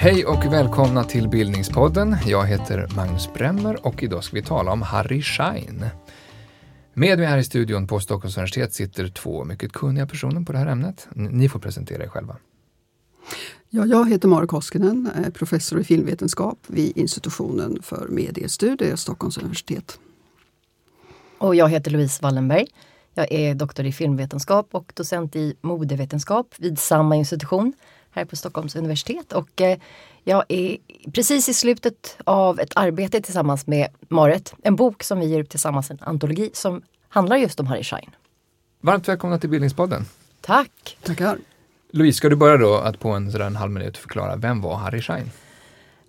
Hej och välkomna till Bildningspodden. Jag heter Magnus Bremmer och idag ska vi tala om Harry Schein. Med mig här i studion på Stockholms universitet sitter två mycket kunniga personer på det här ämnet. Ni får presentera er själva. Ja, jag heter Mara Koskinen, professor i filmvetenskap vid institutionen för mediestudier, Stockholms universitet. Och jag heter Louise Wallenberg. Jag är doktor i filmvetenskap och docent i modevetenskap vid samma institution här på Stockholms universitet. Och eh, jag är precis i slutet av ett arbete tillsammans med Marit. En bok som vi ger ut tillsammans, en antologi som handlar just om Harry Schein. Varmt välkomna till Bildningspodden. Tack! Tackar! Louise, ska du börja då att på en, sådär en halv minut förklara, vem var Harry Schein?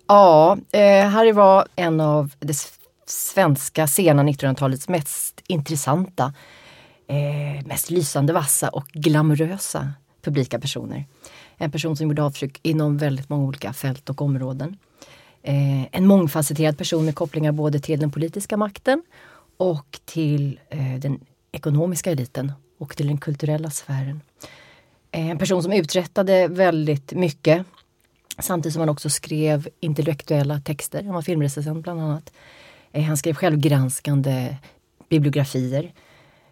Ja, eh, Harry var en av det svenska sena 1900-talets mest intressanta, eh, mest lysande, vassa och glamorösa publika personer. En person som gjorde avtryck inom väldigt många olika fält och områden. Eh, en mångfacetterad person med kopplingar både till den politiska makten och till eh, den ekonomiska eliten och till den kulturella sfären. Eh, en person som uträttade väldigt mycket samtidigt som han också skrev intellektuella texter. Han var filmrecensent bland annat. Eh, han skrev självgranskande bibliografier.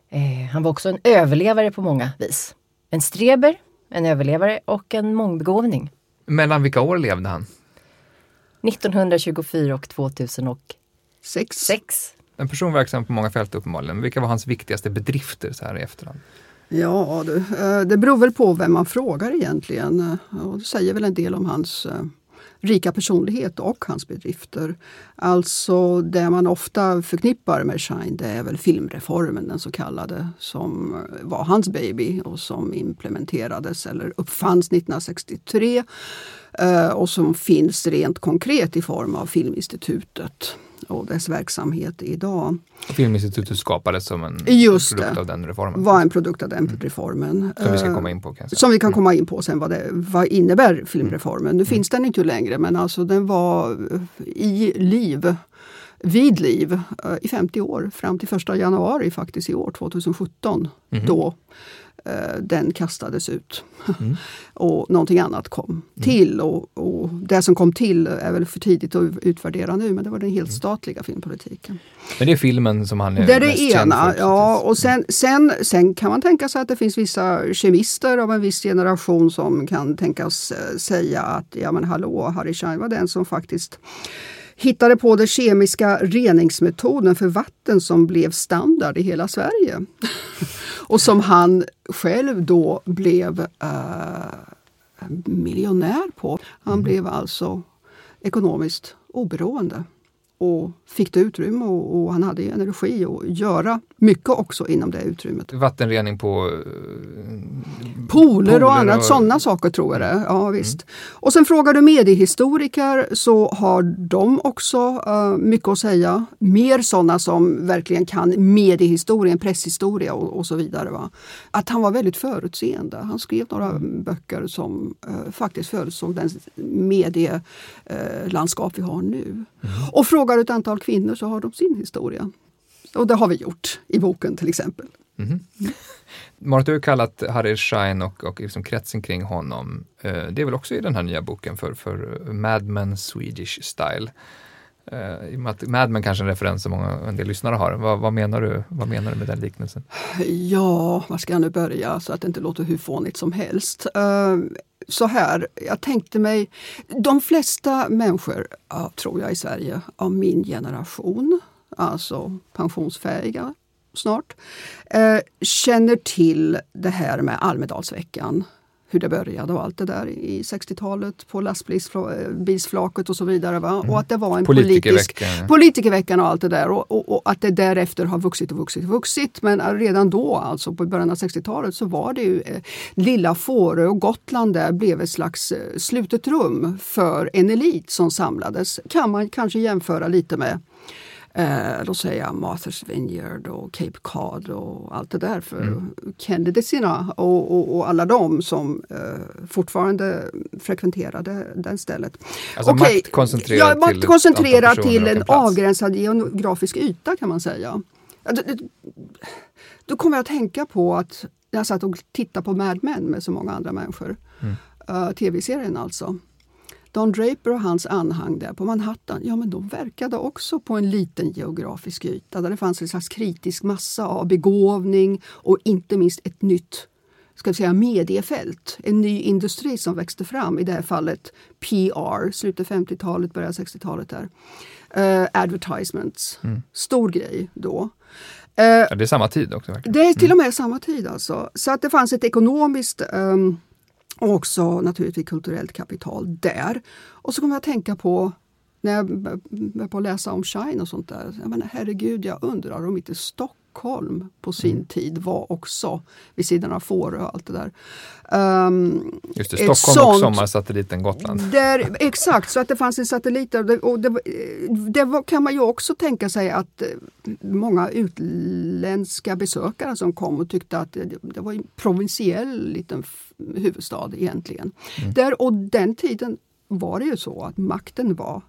Eh, han var också en överlevare på många vis. En streber en överlevare och en mångbegåvning. Mellan vilka år levde han? 1924 och 2006. Sex. En person verksam på många fält uppenbarligen. Vilka var hans viktigaste bedrifter så här i efterhand? Ja, det, eh, det beror väl på vem man frågar egentligen. Eh, och det säger väl en del om hans eh, rika personlighet och hans bedrifter. Alltså det man ofta förknippar med Shine det är väl filmreformen, den så kallade, som var hans baby och som implementerades eller uppfanns 1963 och som finns rent konkret i form av Filminstitutet och dess verksamhet idag. Filminstitutet skapades som en Just produkt det, av den reformen? var en produkt av den mm. reformen. Som vi ska komma in på kanske? Som vi kan mm. komma in på sen. Vad, det, vad innebär filmreformen? Nu mm. finns den inte längre men alltså den var i liv vid liv eh, i 50 år fram till 1 januari faktiskt i år, 2017. Mm. Då Eh, den kastades ut. Mm. och någonting annat kom mm. till. Och, och, det som kom till är väl för tidigt att utvärdera nu, men det var den helt mm. statliga filmpolitiken. Men det är filmen som han är Det är det ena, för, ja. Och sen, sen, sen kan man tänka sig att det finns vissa kemister av en viss generation som kan tänkas eh, säga att ja men hallå, Harry Schein var den som faktiskt hittade på den kemiska reningsmetoden för vatten som blev standard i hela Sverige. och som han själv då blev uh, miljonär på. Han mm. blev alltså ekonomiskt oberoende och fick det utrymme och, och, han hade energi att göra mycket också inom det utrymmet. Vattenrening på uh, pooler och annat, och... sådana saker tror jag det Ja, visst. Mm. Och sen frågar du mediehistoriker så har de också uh, mycket att säga. Mer sådana som verkligen kan mediehistorien, presshistoria och, och, så vidare. Va? Att han var väldigt förutseende. Han skrev några mm. böcker som uh, faktiskt förutsåg den medielandskap vi har nu. Mm. Och frågar ett antal kvinnor så har de sin historia. Och det har vi gjort i boken till exempel. Mm. Mm. Marit, du har kallat Harry Schein och, och liksom kretsen kring honom, eh, det är väl också i den här nya boken för, för Mad Men Swedish Style. Att Mad Men kanske är en referens som många, en del lyssnare har. Vad, vad, menar du, vad menar du med den liknelsen? Ja, var ska jag nu börja så att det inte låter hur fånigt som helst. Uh, så här, jag tänkte mig, de flesta människor, ja, tror jag i Sverige, av min generation, alltså pensionsfähiga snart, eh, känner till det här med Almedalsveckan hur det började och allt det där i 60-talet på lastbilsflaket och så vidare. Va? Mm. Och att det var en politisk politikerveckan och allt det där och, och, och, att det därefter har vuxit och vuxit och vuxit. Men redan då, alltså på början av 60-talet, så var det ju eh, lilla Fårö och Gotland där blev ett slags eh, slutet rum för en elit som samlades. Kan man kanske jämföra lite med Eh, då säger jag Martha's Vineyard och Cape Cod och allt det där för Mm. Kennedyserna och, och, och alla de som eh, fortfarande frekventerade det stället. Alltså Okej, makt koncentrerad ja, till makt koncentrerad till en en avgränsad geografisk yta kan man säga. Då kommer jag att tänka på att jag satt och tittade på Mad Men med så många andra människor. Mm. Eh, Tv-serien alltså. Don Draper och hans anhang där på Manhattan, ja men de verkade också på en liten geografisk yta där det fanns en slags kritisk massa av begåvning och inte minst ett nytt ska vi säga, mediefält. En ny industri som växte fram, i det här fallet PR, slutet 50-talet, början 60-talet. där. Eh, advertisements, stor grej då. Eh, Ja, det är samma tid också. Verkligen. det är till och med samma tid alltså. Så att det fanns ett ekonomiskt ehm, och också naturligtvis kulturellt kapital där. Och så kommer jag att tänka på när jag började läsa om Shine och sånt där. Jag menar, herregud, jag undrar om inte Stockholm på sin Mm. tid var också vid sidan av Fårö och allt det där. Ehm, Just det, Stockholm och sånt- sommarsatelliten Gotland. där, exakt, så att det fanns en satellit där. Och det, och det, var, kan man ju också tänka sig att eh, många utländska besökare som kom och tyckte att det, det var en provinsiell liten huvudstad egentligen. Där, och den tiden var det ju så att makten var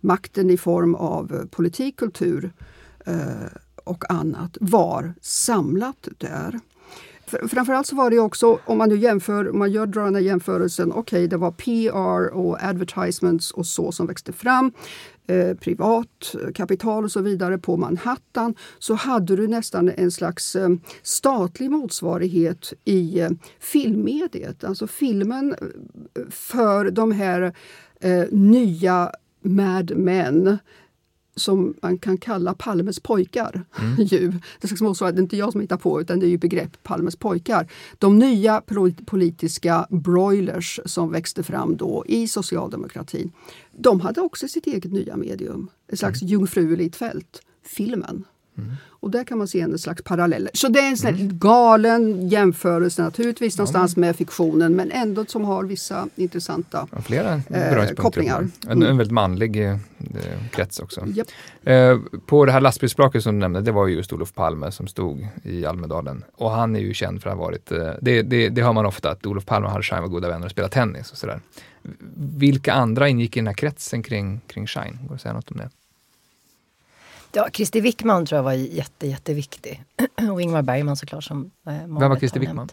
makten i form av eh, politik, kultur eh, och annat var samlat där. Framförallt så var det också, om man nu jämför, om man gör, drar den här jämförelsen, okej det var PR och advertisements och så som växte fram, eh, privat eh, kapital och så vidare på Manhattan, så hade du nästan en slags eh, statlig motsvarighet i eh, filmmediet. Alltså filmen eh, för de här eh, nya Mad Men som man kan kalla Palmes pojkar. Ju. Det slags motsvarighet, det är inte jag som hittar på utan det är ju begrepp Palmes pojkar. De nya pol- politiska broilers som växte fram då i socialdemokratin. De hade också sitt eget nya medium, ett slags jungfruligt fält, filmen. Och där kan man se en slags parallell. Så det är en sån här galen jämförelse naturligtvis någonstans med fiktionen men ändå som har vissa intressanta Ja, Flera beröringspunkter. kopplingar. En, en väldigt manlig eh, krets också. Japp. Eh, på det här lastbilsflaket som du nämnde, det var ju just Olof Palme som stod i Almedalen. Och han är ju känd för att ha varit, eh, det, det, det hör man ofta, att Olof Palme och Harry Schein var goda vänner och spelade tennis och sådär. Vilka andra ingick i den här kretsen kring, kring Schein? Går det att säga något om det? Ja, Christer Wickman tror jag var jätte, jätteviktig. och Ingmar Bergman såklart som eh, många Vem var Christer har Wickman?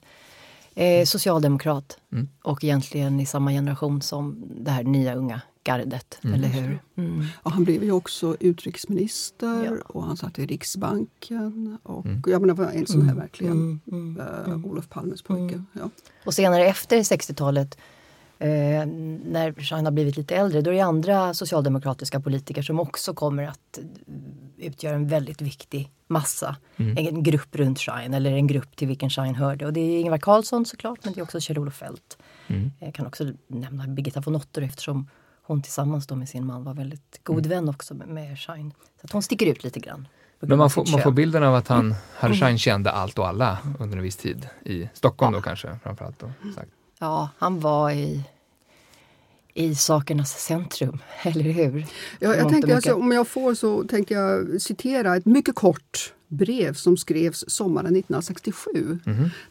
Eh, socialdemokrat Mm. och egentligen i samma generation som det här nya unga gardet, Mm. eller hur? Mm. Och han blev ju också utrikesminister Ja. och han satt i Riksbanken. Och Mm. Jag menar, var en sån här verkligen Mm, mm, eh, mm. Olof Palmes pojke. Ja. Och senare efter 60-talet, eh, när Schein har blivit lite äldre, då är det andra socialdemokratiska politiker som också kommer att eh, utgöra en väldigt viktig massa. En grupp runt Schein, eller en grupp till vilken Schein hörde. Och det är Ingvar Carlsson såklart, men det är också Kjell-Olof Feldt. Mm. Jag kan också nämna Birgitta von Otter eftersom hon tillsammans med sin man var väldigt god vän också med, Schein. Så att hon sticker ut lite grann. Men man får, man får bilden av att han, Harry Schein kände allt och alla under en viss tid. I Stockholm då kanske framförallt. Då, sagt. Ja, han var i, i sakernas centrum, eller hur? Ja, jag tänker, alltså, om jag får så tänker jag citera ett mycket kort brev som skrevs sommaren 1967.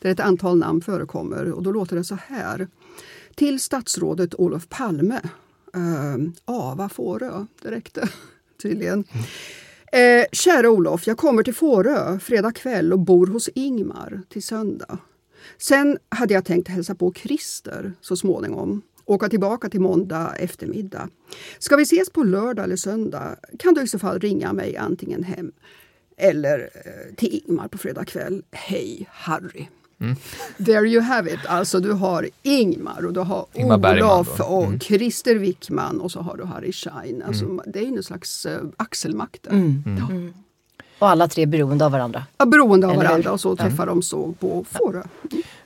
Där ett antal namn förekommer och då låter det så här. Till statsrådet Olof Palme. Uh, Ava Fårö, det räckte tydligen. Eh, kära Olof, jag kommer till Fårö fredag kväll och bor hos Ingmar till söndag. Sen hade jag tänkt hälsa på Christer så småningom. Åka tillbaka till måndag eftermiddag. Ska vi ses på lördag eller söndag kan du i så fall ringa mig antingen hem eller eh, till Ingmar på fredag kväll. Hej Harry! There you have it. Alltså du har Ingmar och du har Ingmar Olof och Mm. Christer Wickman och så har du Harry Schein. Alltså, Det är ju en slags uh, axelmakt där. Mm. Ja. Och alla tre är beroende av varandra. Ja, beroende av Eller varandra och så träffar de så på Fårö.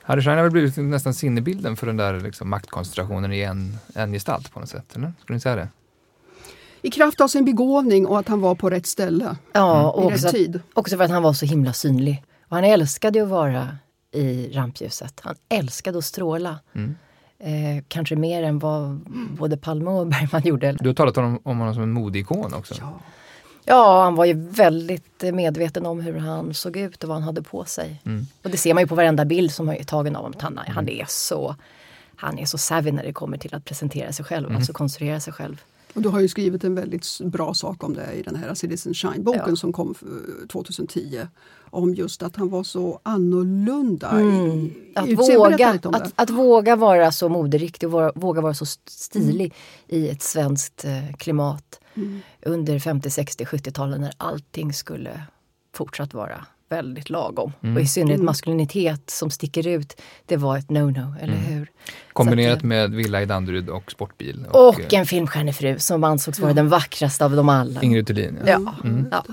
Harry Schein har väl blivit nästan sinnebilden för den där liksom, maktkoncentrationen i en, en gestalt på något sätt, eller? Skulle ni säga det? I kraft av sin begåvning och att han var på rätt ställe Ja, och i också, tid. också för att han var så himla synlig. Och han älskade att vara i rampljuset. Han älskade att stråla. Mm. Eh, kanske mer än vad både Palme och Bergman gjorde. Du har talat om, om honom som en modeikon också. Ja. Ja, han var ju väldigt medveten om hur han såg ut och vad han hade på sig. Mm. Och det ser man ju på varenda bild som är tagen av honom. Han, han är så han är så savvy när det kommer till att presentera sig själv, Mm. alltså konstruera sig själv. Och du har ju skrivit en väldigt bra sak om det i den här Citizen Shine-boken Ja. som kom eh, 2010. Om just att han var så annorlunda. i- Mm. i Att, våga, att, att våga vara så moderiktig och våga, vara så st- stilig i ett svenskt eh, klimat Mm. under 50, 60, 70-talen när allting skulle fortsatt vara väldigt lagom. Mm. Och i synnerhet Mm. maskulinitet som sticker ut, det var ett no-no, eller Mm. hur? Kombinerat att, eh, med villa i Danderyd och sportbil. Och eh, en filmstjärnefru som ansågs vara Ja. den vackraste av dem alla. Ingrid Thulin. Ja. Ja, Mm. ja.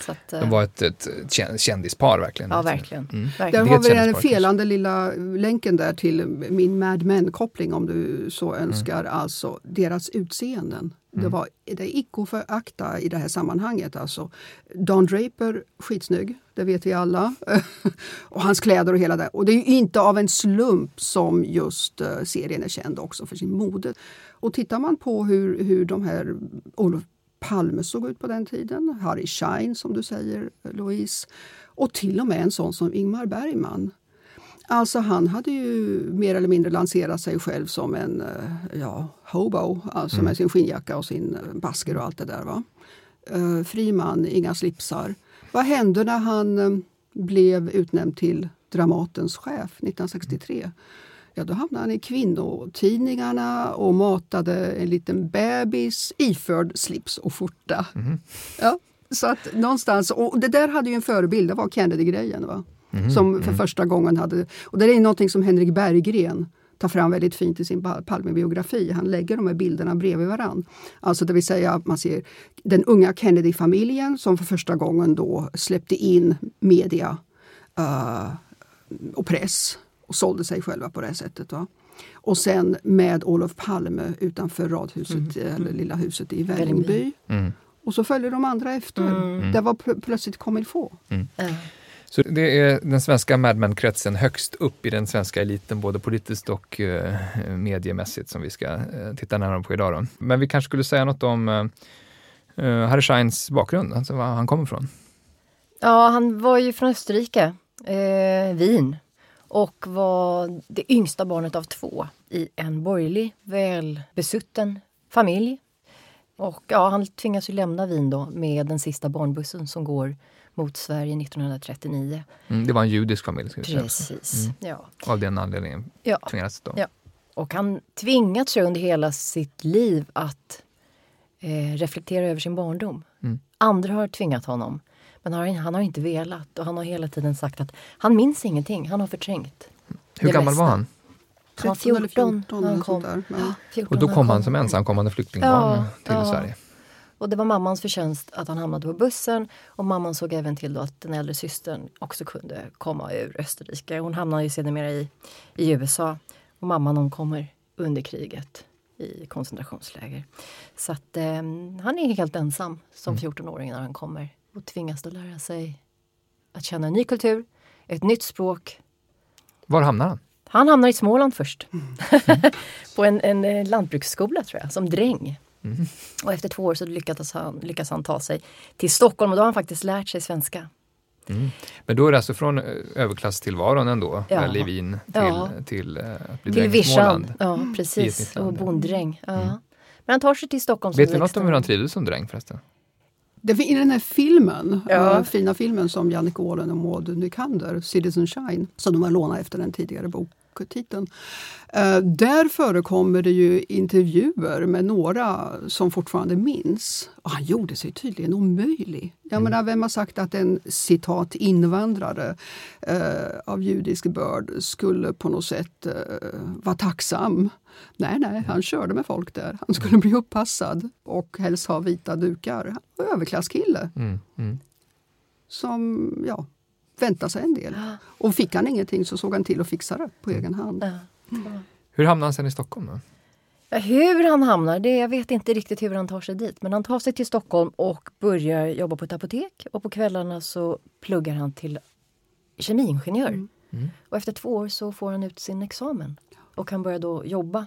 Så att, eh, De var ett, ett kä- kändispar verkligen. ja, verkligen. Mm. Där verkligen. Det har vi den felande lilla länken där till min Mad Men-koppling om du så önskar. Alltså deras utseenden. Det Mm. var det är icke förakta i det här sammanhanget. Alltså, Don Draper, skitsnygg, det vet vi alla. och hans kläder och hela det. Och det är ju inte av en slump som just eh, serien är känd också för sin mode. Och tittar man på hur, hur de här Olof Palme såg ut på den tiden, Harry Schein som du säger Louise, och till och med en sån som Ingmar Bergman. Alltså han hade ju mer eller mindre lanserat sig själv som en eh, ja, hobo, alltså med sin skinnjacka och sin eh, basker och allt det där. Va? Uh, fri man, inga slipsar. Vad hände när han eh, blev utnämnd till Dramatens chef 1963? Ja, då hamnade han i kvinnotidningarna och matade en liten bebis iförd slips och skjorta. Ja, så att någonstans, och det där hade ju en förebild, det var Kennedy-grejen. Va? Som för första gången hade... Och det är någonting som Henrik Berggren tar fram väldigt fint i sin Pal- Palme-biografi. Han lägger de här bilderna bredvid varann. Alltså det vill säga att man ser den unga Kennedy-familjen som för första gången då släppte in media eh, och press och sålde sig själva på det sättet. Va? Och sen med Olof Palme utanför radhuset, eller lilla huset i Vällingby. Mm. Och så följer de andra efter. Det var pl- plötsligt comme il faut. Ja. Så det är den svenska Mad Men-kretsen högst upp i den svenska eliten, både politiskt och eh, mediemässigt, som vi ska eh, titta närmare på idag. Då. Men vi kanske skulle säga något om eh, eh, Harry Scheins bakgrund, alltså var han kommer ifrån. Ja, han var ju från Österrike, eh, Wien. Och var det yngsta barnet av två i en borgerlig, välbesutten familj. Och ja, han tvingas ju lämna Wien då med den sista barnbussen som går mot Sverige 1939. Mm, det var en judisk familj, ska vi säga. Precis. Ja. Av den anledningen Ja. tvingades då. Ja. Och han tvingats ju under hela sitt liv att eh, reflektera över sin barndom. Mm. Andra har tvingat honom. Men han, har- han har inte velat och han har hela tiden sagt att han minns ingenting, han har förträngt. Hur gammal mesta. var han? Han var 13 eller 14 14 när han kom. där. Ja. 14 Och då kom han som ensamkommande flyktingbarn Ja, till ja. Sverige. Och det var mammans förtjänst att han hamnade på bussen och mamman såg även till då att den äldre systern också kunde komma ur Österrike. Hon hamnade ju sedermera i, i USA och mamman omkommer under kriget i koncentrationsläger. Så att eh, han är helt ensam som 14-åring när han kommer och tvingas då lära sig att känna en ny kultur, ett nytt språk. Var hamnar han? Han hamnar i Småland först. på en, en eh, lantbruksskola tror jag, som dräng. Och efter två år så lyckas han, lyckas han ta sig till Stockholm och då har han faktiskt lärt sig svenska. Men då är det alltså från eh, överklasstillvaron ändå, Ja. Wien, till, Ja. till eh, att bli Till Småland. Ja precis. Och bonddräng. Ja. Men han tar sig till Stockholm. Vet vi något om hur han trivdes som dräng förresten? Det I den här filmen, Ja. eh, fina filmen som Jannik Åhlen och Maud Nykander, Citizen Shine, som de har lånat efter den tidigare boktiteln. Eh, där förekommer det ju intervjuer med några som fortfarande minns. Och han gjorde sig tydligen omöjlig. Jag menar, vem har sagt att en citat invandrare eh, av judisk börd skulle på något sätt eh, vara tacksam? Nej, nej, han körde med folk där. Han skulle bli uppassad och helst ha vita dukar. Han var överklasskille Mm, mm. som ja, väntade sig en del. Och fick han ingenting så såg han till att fixa det på egen hand. Ja. Hur hamnade han sen i Stockholm? Då? Ja, Hur han hamnar, det, jag vet inte riktigt hur han tar sig dit. Men han tar sig till Stockholm och börjar jobba på ett apotek. Och på kvällarna så pluggar han till kemiingenjör. Och efter två år så får han ut sin examen. Och kan börja då jobba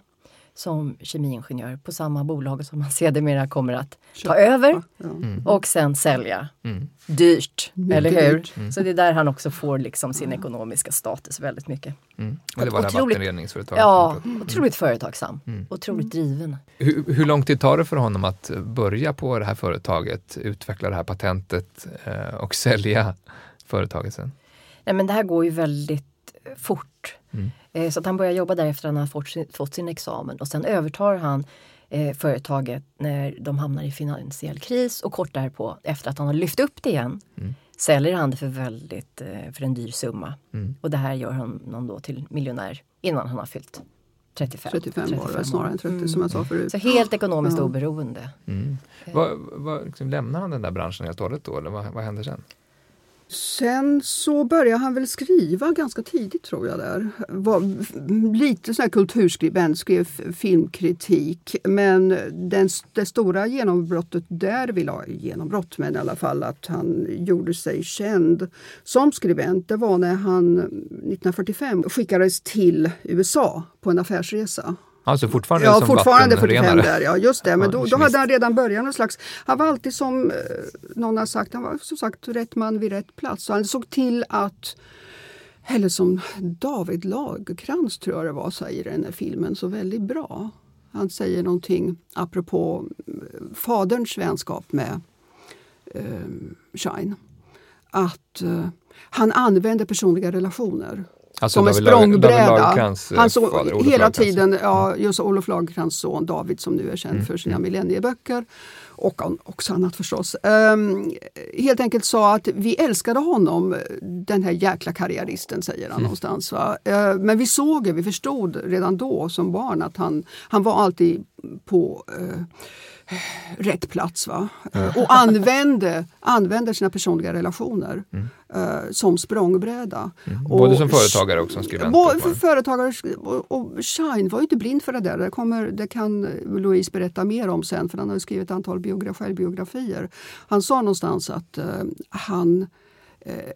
som kemiingenjör på samma bolag som han sedermera kommer att ta över Ja. och sen sälja. Mm. Dyrt, Mycket eller hur? dyrt. Så det är där han också får liksom sin ekonomiska status väldigt mycket. Mm. Och det var det här Otroligt- vattenreningsföretaget. Ja, tog- otroligt företagsam. Mm. Otroligt driven. Hur, hur lång tid tar det för honom att börja på det här företaget, utveckla det här patentet eh, och sälja företaget sen? Nej, men det här går ju väldigt fort. Mm. Eh, Så att han börjar jobba där efter att han har fått sin, fått sin examen och sen övertar han eh, företaget när de hamnar i finansiell kris och kort därpå efter att han har lyft upp det igen Mm. säljer han det för väldigt eh, för en dyr summa. Mm. Och det här gör honom då till miljonär innan han har fyllt 35. 35 var det snarare än 30 Mm. som jag sa förut. Så helt ekonomiskt Ja. oberoende. Mm. Vad, vad, liksom, lämnar han den där branschen helt och hållet då, eller vad, vad händer sen? Sen så började han väl skriva ganska tidigt tror jag där. Var lite sån här kulturskribent, skrev filmkritik. Men den, det stora genombrottet där, vill ha genombrott men i alla fall att han gjorde sig känd som skribent, det var när han mm, 1945 skickades till USA på en affärsresa. Alltså fortfarande Ja, som fortfarande 45 vattenrenare? där. Ja, just det. Men Ja, då, då hade han redan börjat någon slags... Han var alltid som eh, någon har sagt, han var som sagt rätt man vid rätt plats. Så han såg till att eller som David Lagerkrans tror jag det var, säger i den här filmen så väldigt bra. Han säger någonting apropå eh, faderns vänskap med eh, Shine. Att eh, han använde personliga relationer Alltså som en språngbräda. Eh, Han såg fader, hela tiden, ja, just Olof Lagercrantz son David som nu är känd Mm, för sina mm. millennieböcker. Och också annat förstås. Ehm, helt enkelt sa att vi älskade honom, den här jäkla karriäristen säger han Mm. någonstans. Va? Eh, men vi såg det, vi förstod redan då som barn att han, han var alltid på eh, rätt plats. Va? Och använde, använde sina personliga relationer eh, som språngbräda. Mm. Och- Både som företagare och som skribent? Både för företagare och, och Shine var ju inte blind för det där. Det, kommer, det kan Louise berätta mer om sen för han har skrivit ett antal biogra- självbiografier. Han sa någonstans att eh, han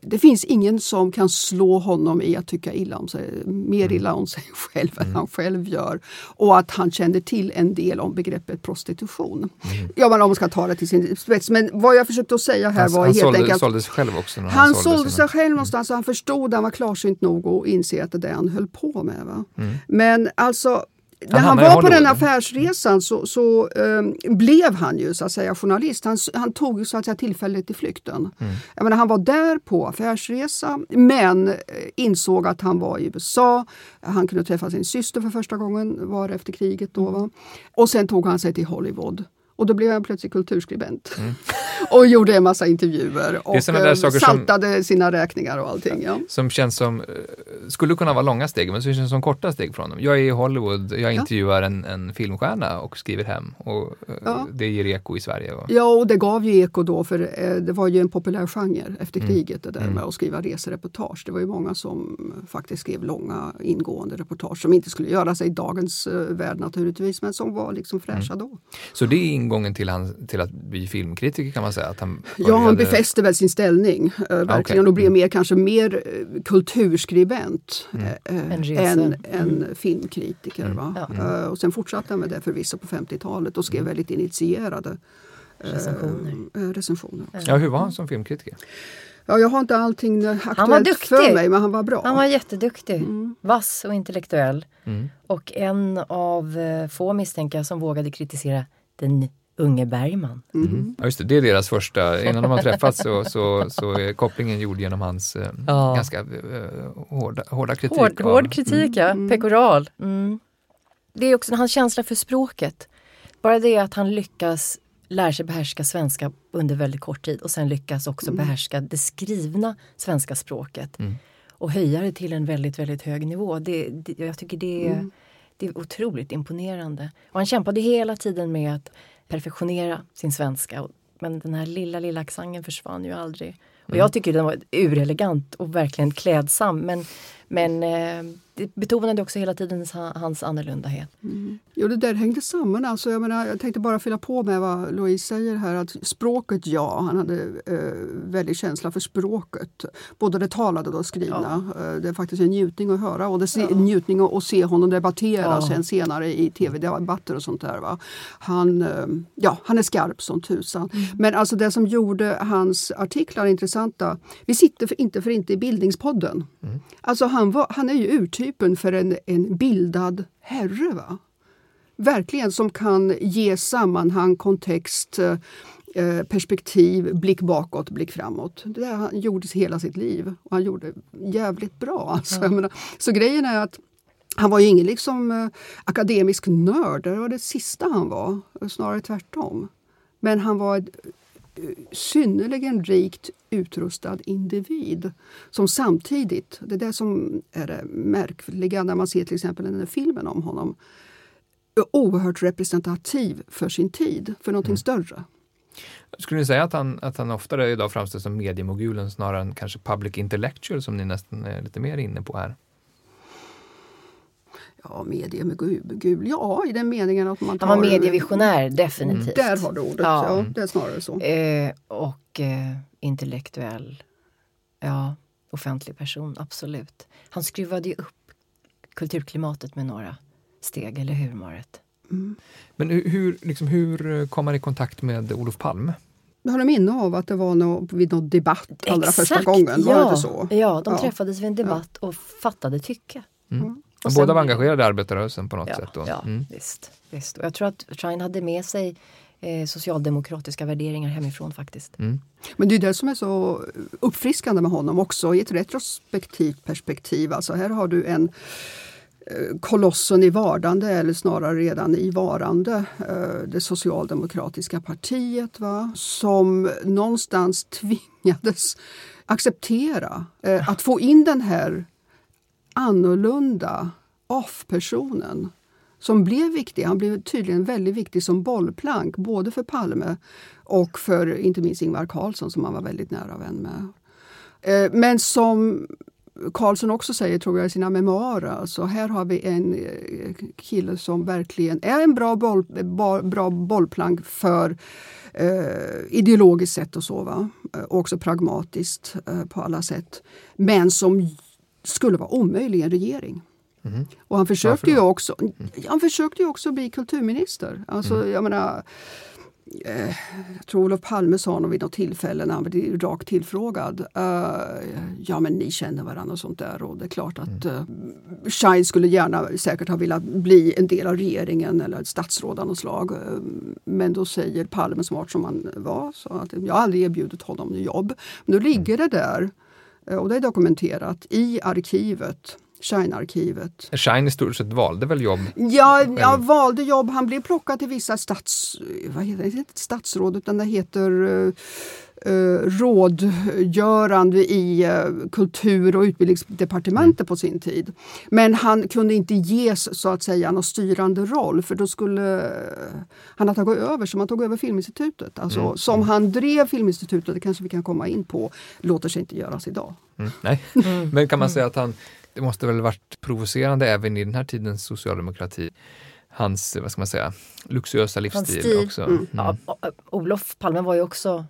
det finns ingen som kan slå honom i att tycka illa om sig, mer illa om sig själv än han själv gör. Och att han kände till en del om begreppet prostitution. Ja, men om man ska ta det till sin spets. Men vad jag försökte att säga här Han, var han helt sålde, enkelt sålde sig själv också? När han sålde sig själv någonstans och han förstod, han var klarsynt nog att inse att det är det han höll på med. Va? Mm. Men alltså, när han var på den affärsresan så, så ehm, blev han ju så att säga journalist. Han, han tog ju så att säga tillfället i flykten. Mm. Jag menar, han var där på affärsresa men eh, insåg att han var i USA. Han kunde träffa sin syster för första gången, var efter kriget då. Va? Och sen tog han sig till Hollywood. Och då blev han plötsligt kulturskribent. och gjorde en massa intervjuer och Mm. eh, saker som- saltade sina räkningar och allting. Ja. Som känns som, eh, skulle kunna vara långa steg, men som känns som korta steg från honom. Jag är i Hollywood, jag intervjuar en, en filmstjärna och skriver hem. Och eh, Ja. Det ger eko i Sverige. Och, Ja, och det gav ju eko då för det var ju en populär genre efter Mm. kriget det där Mm. med att skriva resereportage. Det var ju många som faktiskt skrev långa ingående reportage som inte skulle göra sig i dagens värld naturligtvis men som var liksom fräscha Mm. då. Så det är ingången till, han, till att bli filmkritiker kan man säga? Att han Ja, han började- befäste väl sin ställning eh, verkligen okej. och blev Mm. mer, kanske mer eh, kulturskribent Mm. eh, En rese. än, än filmkritiker. Mm. Va? Ja. Eh, och sen fortsatte han med det förvisso på 50-talet och skrev väldigt initierade eh, Recensioner. eh, recensioner. Ja, hur var han som filmkritiker? Ja, jag har inte allting eh, Han var aktuellt duktig. för mig men han var bra. Han var jätteduktig, Mm. vass och intellektuell. Mm. Och en av eh, få misstänker jag som vågade kritisera den unge Bergman. Mhm. Ja, just det, det är deras första, innan de har träffats så, så, så är kopplingen gjord genom hans eh, Ja. ganska eh, hårda, hårda kritik. Hård, av- hård kritik, ja. Mm. Pekoral. Mm. Det är också hans känsla för språket. Bara det att han lyckas lära sig behärska svenska under väldigt kort tid och sen lyckas också behärska det skrivna svenska språket. Mm. Och höja det till en väldigt, väldigt hög nivå. Det, det, jag tycker det är, det är otroligt imponerande. Och han kämpade hela tiden med att perfektionera sin svenska. Men den här lilla, lilla accenten försvann ju aldrig. Och jag tycker den var urelegant och verkligen klädsam. Men, men eh, det betonade också hela tiden hans annorlundahet. Mm. Jo, det där hängde samman. Alltså, jag, menar, jag tänkte bara fylla på med vad Louise säger här. Att språket, ja, han hade eh, väldigt känsla för språket. Både det talade och det skrivna. Ja. Eh, det är faktiskt en njutning att höra och det är ja. njutning att se honom debattera ja. sen senare i tv-debatter och sånt där. Va? Han, eh, ja, han är skarp som tusan. Mm. Men alltså det som gjorde hans artiklar intressanta. Vi sitter för, inte för inte i Bildningspodden. Mm. Alltså han, var, han är ju urtypen för en, en bildad herre. Va? Verkligen som kan ge sammanhang, kontext, eh, perspektiv, blick bakåt, blick framåt. Det där han gjorde hela sitt liv och han gjorde jävligt bra. Alltså. Mm. Menar, så grejen är att han var ju ingen liksom, eh, akademisk nörd, det var det sista han var. Snarare tvärtom. Men han var ett eh, synnerligen rikt utrustad individ som samtidigt, det är det som är det märkliga när man ser till exempel den här filmen om honom, är oerhört representativ för sin tid, för någonting mm. större. Skulle ni säga att han, att han oftare idag framställs som mediemogulen snarare än kanske public intellectual som ni nästan är lite mer inne på här? Ja, mediemogul, ja i den meningen att man tar... Han var medievisionär, definitivt. Där har du ordet, ja. ja det är snarare så. Eh, och eh, intellektuell, ja, offentlig person, absolut. Han skruvade ju upp kulturklimatet med några steg, eller hur Marit? Mm. Men hur, liksom, hur kom man i kontakt med Olof Palme? Jag har minne av att det var nå, vid någon debatt allra Exakt, första gången. Var ja, det så? Ja, de ja. träffades vid en debatt ja. och fattade tycke. Mm. Mm. Och båda var engagerade i arbetarrörelsen på något ja, sätt? Då. Ja, mm. visst, visst. Och jag tror att Schein hade med sig eh, socialdemokratiska värderingar hemifrån faktiskt. Mm. Men det är det som är så uppfriskande med honom också i ett retrospektivt perspektiv. Alltså här har du en Eh, kolossen i vardande, eller snarare redan i varande, eh, det socialdemokratiska partiet va? som någonstans tvingades acceptera eh, att få in den här annorlunda off-personen som blev viktig. Han blev tydligen väldigt viktig som bollplank både för Palme och för inte minst Ingvar Carlsson som han var väldigt nära vän med. Eh, men som Carlsson också säger tror jag i sina memoarer. Alltså här har vi en eh, kille som verkligen är en bra, boll, bra bollplank för eh, ideologiskt sätt eh, och så. Va? Också pragmatiskt eh, på alla sätt. Men som skulle vara omöjlig i en regering. Mm. Och han försökte, ju också, han försökte ju också bli kulturminister. Alltså, mm. jag menar, eh, jag tror Olof Palme sa något vid något tillfälle när han blev rakt tillfrågad. Uh, ja men ni känner varandra och sånt där och det är klart att uh, Schein skulle gärna säkert ha velat bli en del av regeringen eller ett statsråd av något slag. Uh, men då säger Palme smart som han var så att jag har aldrig erbjudit honom jobb. Men då ligger det där och det är dokumenterat i arkivet Shine-arkivet. Shine i stort sett valde väl jobb? Ja, ja, valde jobb. Han blev plockad till vissa stats... Vad heter det? Inte statsråd, utan det heter uh, rådgörande i uh, kultur och utbildningsdepartementet mm. på sin tid. Men han kunde inte ges så att säga någon styrande roll för då skulle han ha tagit över, så man tog över Filminstitutet. Alltså, mm. Som han drev Filminstitutet, det kanske vi kan komma in på, låter sig inte göras idag. Mm. Nej, mm. men kan man säga att han det måste väl varit provocerande även i den här tidens socialdemokrati hans, vad ska man säga, luxuösa livsstil också. Mm. Mm. Ja, Olof Palme var ju också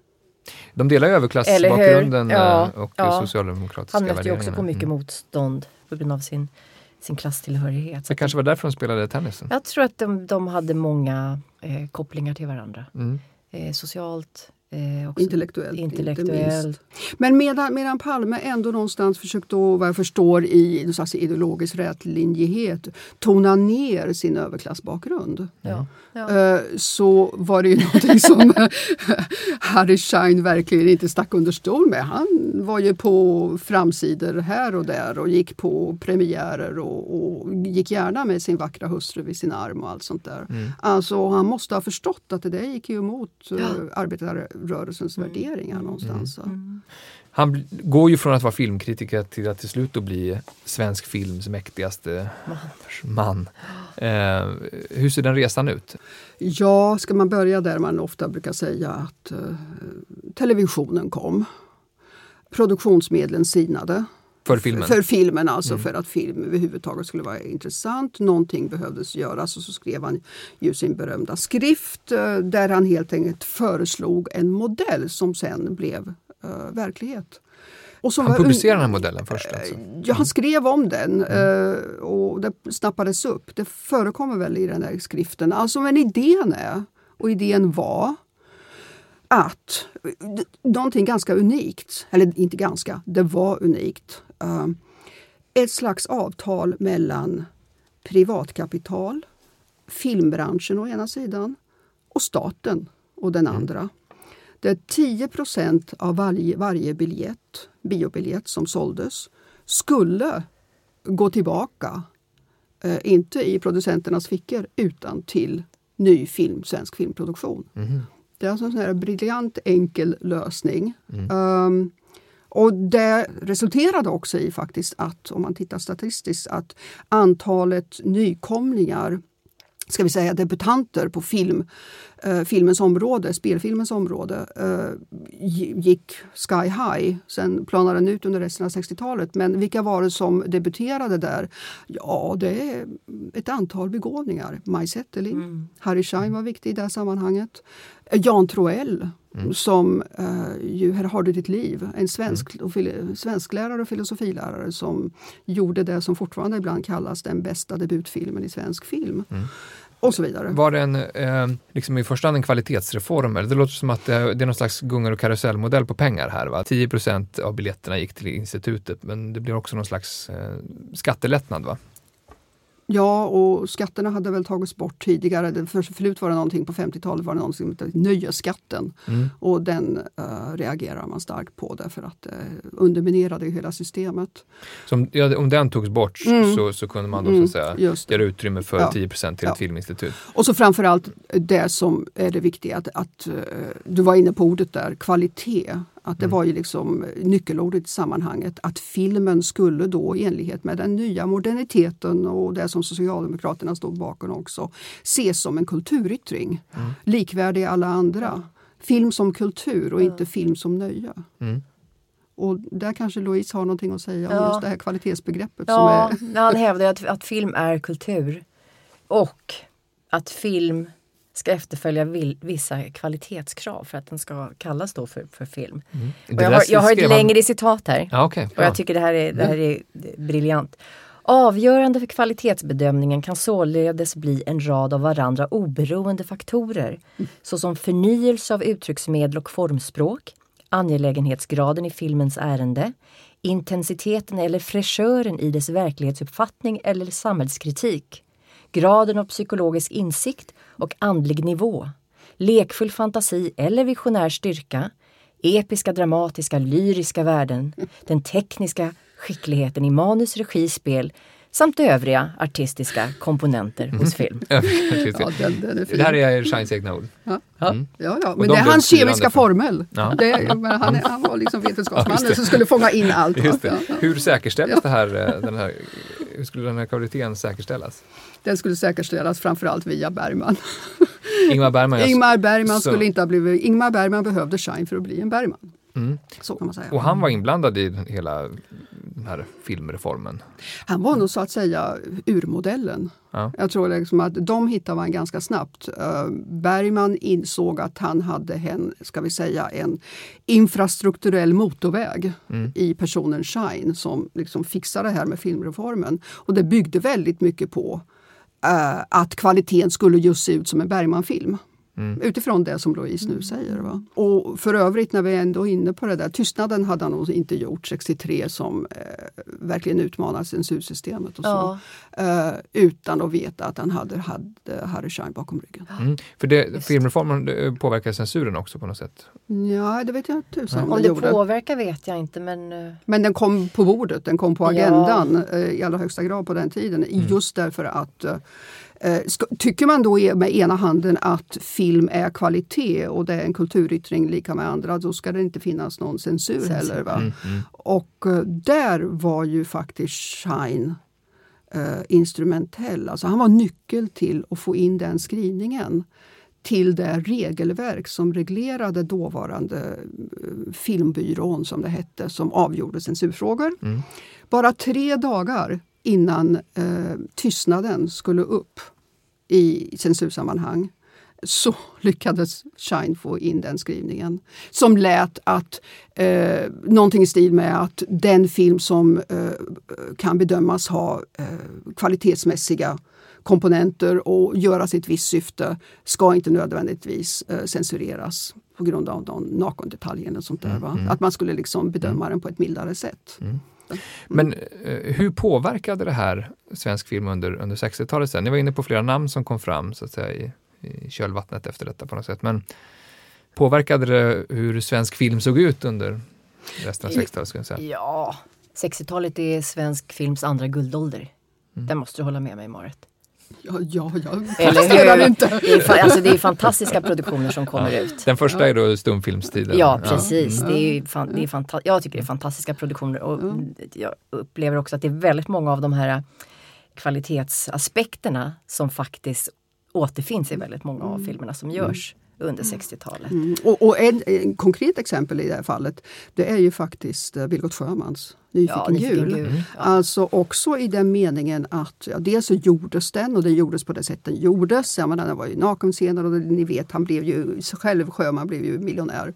de delar ju överklassbakgrunden ja, eh, och ja. socialdemokratiska. Han mötte ju också på mycket mm. motstånd på grund av sin, sin klasstillhörighet. Det kanske var därför de spelade tennis? Jag tror att de, de hade många eh, kopplingar till varandra. Mm. Eh, socialt, Eh, intellektuellt. intellektuellt. Men medan, medan Palme ändå någonstans försökte, vad jag förstår, i någon slags ideologisk rätlinjighet tona ner sin överklassbakgrund. Ja. Ja. Eh, så var det ju någonting som Harry Schein verkligen inte stack under stol med. Han var ju på framsidor här och där och gick på premiärer och, och gick gärna med sin vackra hustru vid sin arm och allt sånt där. Mm. Alltså han måste ha förstått att det där gick ju emot ja. Uh, arbetarrörelsens mm. värderingar någonstans. Mm. mm. Han går ju från att vara filmkritiker till att till slut bli svensk films mäktigaste man. Eh, hur ser den resan ut? Ja, ska man börja där man ofta brukar säga att eh, televisionen kom. Produktionsmedlen sinade. För filmen? För filmen alltså, för att film överhuvudtaget skulle vara intressant. Någonting behövdes göras och så skrev han ju sin berömda skrift eh, där han helt enkelt föreslog en modell som sen blev uh, verklighet. Han publicerade den här modellen först? Alltså. Ja, han skrev om den mm. och det snappades upp. Det förekommer väl i den där skriften. Alltså, men idén är, och idén var, att någonting ganska unikt, eller inte ganska, det var unikt. Uh, ett slags avtal mellan privatkapital, filmbranschen å ena sidan och staten å den mm. andra. Där 10% av varje, varje biljett, biobiljett som såldes skulle gå tillbaka, eh, inte i producenternas fickor, utan till ny film, svensk filmproduktion. Mm. Det är alltså en sån här briljant enkel lösning. Mm. Um, och det resulterade också i faktiskt att, om man tittar statistiskt, att antalet nykomlingar ska vi säga, debutanter på film, eh, filmens område, spelfilmens område, eh, gick sky high. Sen planade den ut under resten av 60-talet. Men vilka var det som debuterade där? Ja, det är ett antal begåvningar. Maj Zetterling, mm. Harry Schein var viktig i det sammanhanget. Jan Troell Mm. som uh, ju Här har du ditt liv, en svensk, mm. svensklärare och filosofilärare som gjorde det som fortfarande ibland kallas den bästa debutfilmen i svensk film. Mm. Och så vidare. Var det en, eh, liksom i första hand en kvalitetsreform? Det låter som att det, det är någon slags gungar och karusellmodell på pengar här. Va? 10 av biljetterna gick till institutet men det blir också någon slags eh, skattelättnad va? Ja, och skatterna hade väl tagits bort tidigare. För, förut var det någonting på 50-talet var det någonting som hette nöjesskatten. Mm. Och den uh, reagerar man starkt på därför att det uh, underminerade hela systemet. Om, ja, om den togs bort mm. så, så kunde man då mm, så att säga, göra utrymme för ja. 10 till ja. ett filminstitut? Och så framförallt det som är det viktiga, att, att uh, du var inne på ordet där, kvalitet. Att det mm. var ju liksom nyckelordet i sammanhanget att filmen skulle då i enlighet med den nya moderniteten och det som Socialdemokraterna stod bakom också ses som en kulturyttring. Mm. Likvärdig alla andra. Film som kultur och inte film som nöje. Mm. Och där kanske Louise har någonting att säga om just det här kvalitetsbegreppet. Ja, som är... han hävdar att, att film är kultur. Och att film ska efterfölja vissa kvalitetskrav för att den ska kallas då för, för film. Mm. jag, har, jag har ett längre citat här ja, okay, och jag tycker det här är, det här är briljant. Avgörande för kvalitetsbedömningen kan således bli en rad av varandra oberoende faktorer såsom förnyelse av uttrycksmedel och formspråk, angelägenhetsgraden i filmens ärende, intensiteten eller fräschören i dess verklighetsuppfattning eller samhällskritik, graden av psykologisk insikt och andlig nivå, lekfull fantasi eller visionär styrka, episka, dramatiska, lyriska värden, den tekniska skickligheten i manus, regi, spel samt övriga artistiska komponenter hos mm. film. ja, den, den är fin. Det här är Shines egna ord. Ja, mm. ja, ja. men det är hans kemiska formel. Ja. Det, men han, han var liksom vetenskapsmannen ja, som skulle fånga in allt. Hur säkerställs det här, eh, den här, hur skulle den här kvaliteten säkerställas? Den skulle säkerställas framförallt via Bergman. Ingmar Bergman, Ingmar Bergman skulle inte ha blivit... Ingmar Bergman behövde Shine för att bli en Bergman. Mm. Så kan man säga. Och han var inblandad i hela den här filmreformen? Han var nog så att säga urmodellen. Ja. Jag tror liksom att de hittade man ganska snabbt. Uh, Bergman insåg att han hade en, ska vi säga, en infrastrukturell motorväg mm. i personen Shine som liksom fixade det här med filmreformen. Och det byggde väldigt mycket på Eh, att kvaliteten skulle just se ut som en Bergmanfilm. Mm. Utifrån det som Louise nu säger. Va? Och för övrigt när vi ändå är inne på det där, Tystnaden hade han nog inte gjort 63 som eh, verkligen utmanar censursystemet och så. Ja. Eh, utan att veta att han hade, hade Harry Schein bakom ryggen. Mm. För det, filmreformen påverkar censuren också på något sätt? Ja, det vet jag tusan om det, det gjorde. påverkar vet jag inte men... Uh... Men den kom på bordet, den kom på agendan ja. Eh, i allra högsta grad på den tiden. Mm. Just därför att eh, Eh, tycker man då med ena handen att film är kvalitet och det är en kulturyttring lika med andra, då ska det inte finnas någon censur, censur. heller. Va? Mm, mm. Och eh, där var ju faktiskt Shine uh, instrumentell. Alltså han var nyckel till att få in den skrivningen till det regelverk som reglerade dåvarande eh, filmbyrån, som det hette, som avgjorde censurfrågor. Mm. Bara tre dagar innan eh, tystnaden skulle upp i censursammanhang så lyckades Shine få in den skrivningen. Som lät att eh, någonting i stil med att den film som eh, kan bedömas ha eh, kvalitetsmässiga komponenter och göra sitt visst syfte ska inte nödvändigtvis eh, censureras på grund av och sånt där. Va? Mm. Att man skulle liksom bedöma den på ett mildare sätt. Men eh, hur påverkade det här svensk film under, under 60-talet sen? Ni var inne på flera namn som kom fram så att säga, i, i kölvattnet efter detta på något sätt. Men påverkade det hur svensk film såg ut under resten av 60-talet? Ska jag säga? Ja, 60-talet är svensk films andra guldålder. Mm. Där måste du hålla med mig Marit. Ja, ja, jag Eller hur? inte. Det är, alltså, det är fantastiska produktioner som kommer ut. Den första är då stumfilmstiden. Ja, precis. Ja. Det är, fan, det är fanta- jag tycker det är fantastiska produktioner och jag upplever också att det är väldigt många av de här kvalitetsaspekterna som faktiskt återfinns i väldigt många av filmerna som görs under 60-talet. Mm. Och, och en, en konkret exempel i det här fallet det är ju faktiskt Vilgot Sjömans Nyfiken, Ja, Nyfiken jul. jul. Ja. Alltså också i den meningen att ja, dels så gjordes den och den gjordes på det sätt den gjordes. Jag menar, den var ju nakenscener och ni vet han blev ju själv Sjöman blev ju miljonär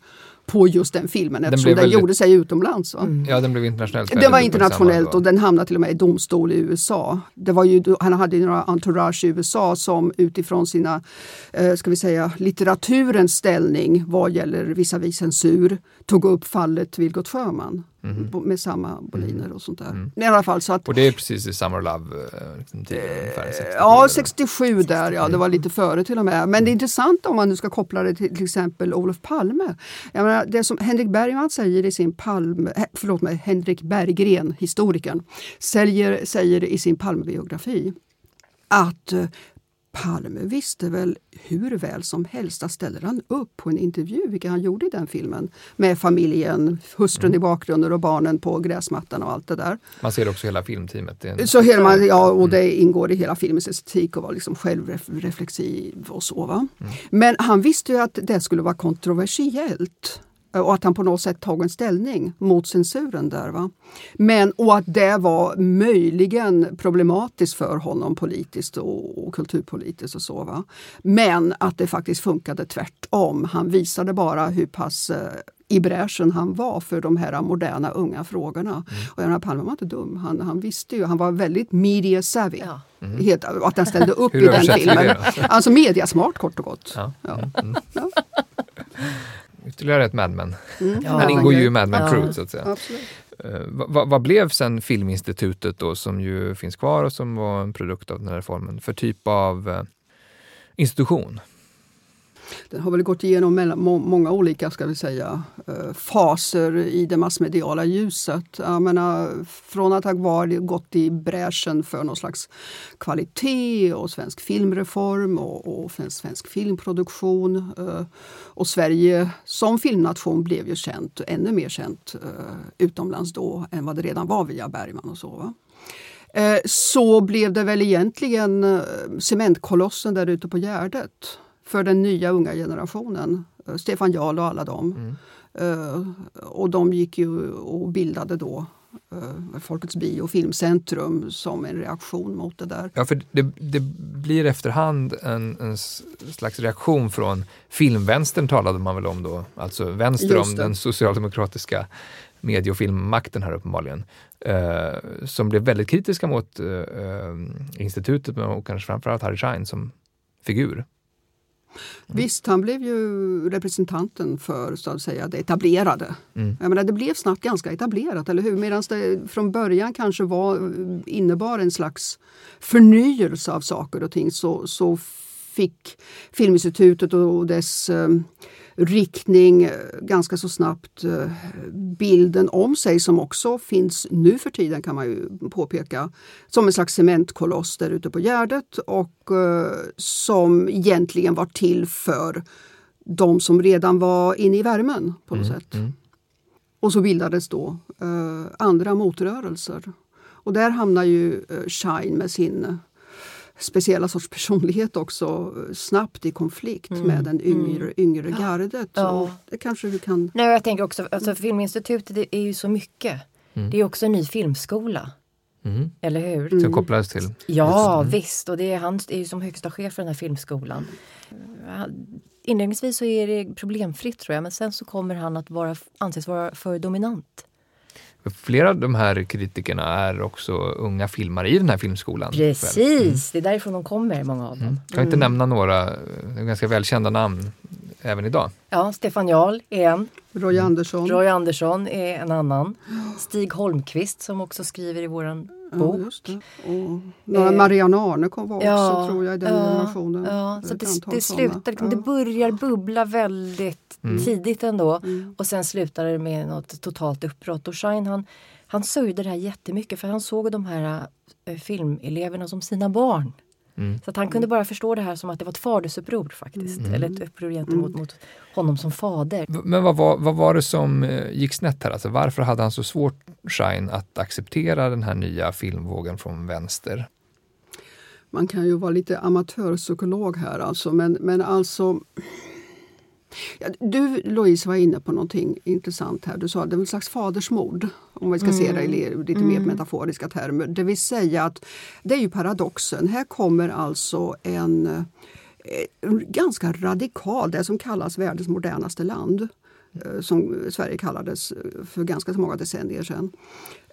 på just den filmen eftersom den väldigt- gjorde sig utomlands. Va? Ja, den blev internationellt Det var internationellt och den hamnade till och med i domstol i USA. Det var ju, han hade ju några entourage i USA som utifrån sina, eh, ska vi säga, litteraturens ställning vad gäller visavi censur tog upp fallet Vilgot Sjöman bo- med samma boliner och sånt där. I alla fall så att Och det är precis i Summer Love eh, liksom, tiden, ungefär, 60 Ja, eller? 67 där, ja det var lite före till och med. Men det är intressant om man nu ska koppla det till till exempel Olof Palme. Jag menar, det som Henrik Bergman säger i sin Palme, eh, förlåt mig, Henrik Berggren, historikern, säger, säger i sin Palmebiografi att eh, Palme visste väl hur väl som helst att ställer han upp på en intervju, vilket han gjorde i den filmen, med familjen, hustrun i bakgrunden och barnen på gräsmattan och allt det där. Man ser också hela filmteamet. En, Så hela, ja, och det ingår i hela filmens estetik och vara liksom självreflexiv och så. Va? Men han visste ju att det skulle vara kontroversiellt och att han på något sätt tog en ställning mot censuren där. Va? Men, och att det var möjligen problematiskt för honom politiskt och, och kulturpolitiskt och så. Va? Men att det faktiskt funkade tvärtom. Han visade bara hur pass eh, i bräschen han var för de här moderna unga frågorna. Och Göran Palme var inte dum. Han, han visste ju, han var väldigt media savvy. Ja. Helt, att han ställde upp i den filmen. det Alltså mediasmart kort och gott. ja. Ja. Mm. Ytterligare ett Mad Men. Ja, Han ingår ju i Mad Men. Crew så att säga. Absolut. Eh, vad- vad, blev sen Filminstitutet då som ju finns kvar och som var en produkt av den här reformen för typ av eh, institution? Den har väl gått igenom mellan, må, många olika ska vi säga, eh, faser i det massmediala ljuset. Jag menar, från att ha varit, gått i bräschen för någon slags kvalitet och svensk filmreform och, och svensk, filmproduktion. Eh, och Sverige som filmnation blev ju känt, ännu mer känt eh, utomlands då än vad det redan var via Bergman och så. Va? Så blev det väl egentligen cementkolossen där ute på Gärdet för den nya unga generationen. Eh, Stefan Jarl och alla dem. Eh, och de gick ju och bildade då eh, Folkets bio och filmcentrum som en reaktion mot det där. Ja, för det, det blir efterhand en, en slags reaktion från filmvänstern talade man väl om då, alltså vänster om den socialdemokratiska medie och filmmakten här uppenbarligen, eh, som blev väldigt kritiska mot eh, institutet och kanske framförallt Harry Schein som figur. Visst, han blev ju representanten för så att säga, det etablerade. Mm. Jag menar, det blev snabbt ganska etablerat, eller hur? Medan det från början kanske var, innebar en slags förnyelse av saker och ting så, så fick Filminstitutet och dess eh, riktning eh, ganska så snabbt eh, bilden om sig som också finns nu för tiden kan man ju påpeka som en slags cementkoloss där ute på Gärdet och eh, som egentligen var till för de som redan var inne i värmen på något sätt. Och så bildades då andra motrörelser. Och där hamnar ju Shine med sin speciella sorts personlighet också snabbt i konflikt Mm. med den yngre, yngre gardet. Ja. Och det kanske du kan... Nej, jag tänker också, alltså, Filminstitutet det är ju så mycket. Det är också en ny filmskola, Mm. eller hur? Som kopplades till. Ja, visst. Och det är, han är ju som högsta chef för den här filmskolan. Inledningsvis så är det problemfritt tror jag, men sen så kommer han att vara, anses vara för dominant. Flera av de här kritikerna är också unga filmare i den här filmskolan. Precis, det är därifrån de kommer, många av dem. Mm. Kan inte nämna några ganska välkända namn även idag? Ja, Stefan Jarl är en. Roy Andersson. Roy Andersson är en annan. Stig Holmqvist som också skriver i våran bok. just det. Och några Eh, Marianne Arne kom var också Ja, tror jag i den ja, generationen. Ja, så det, det slutar, liksom, Ja. det börjar bubbla väldigt tidigt ändå Mm. och sen slutar det med något totalt uppbrott. Och Shine han, han sörjde det här jättemycket för han såg de här äh, filmeleverna som sina barn. Mm. Så att han kunde bara förstå det här som att det var ett fadersuppror faktiskt. Eller ett uppror gentemot mot honom som fader. Men vad var, vad var det som eh, gick snett här? Alltså, varför hade han så svårt, Shine, att acceptera den här nya filmvågen från vänster? Man kan ju vara lite amatörpsykolog här alltså, men, men alltså... Du Louise var inne på någonting intressant här. Du sa att det är ett slags fadersmord, om vi ska se det i le- lite mer metaforiska termer. Det vill säga att det är ju paradoxen. Här kommer alltså en, eh, en ganska radikal, det som kallas världens modernaste land eh, som Sverige kallades eh, för ganska många decennier sedan.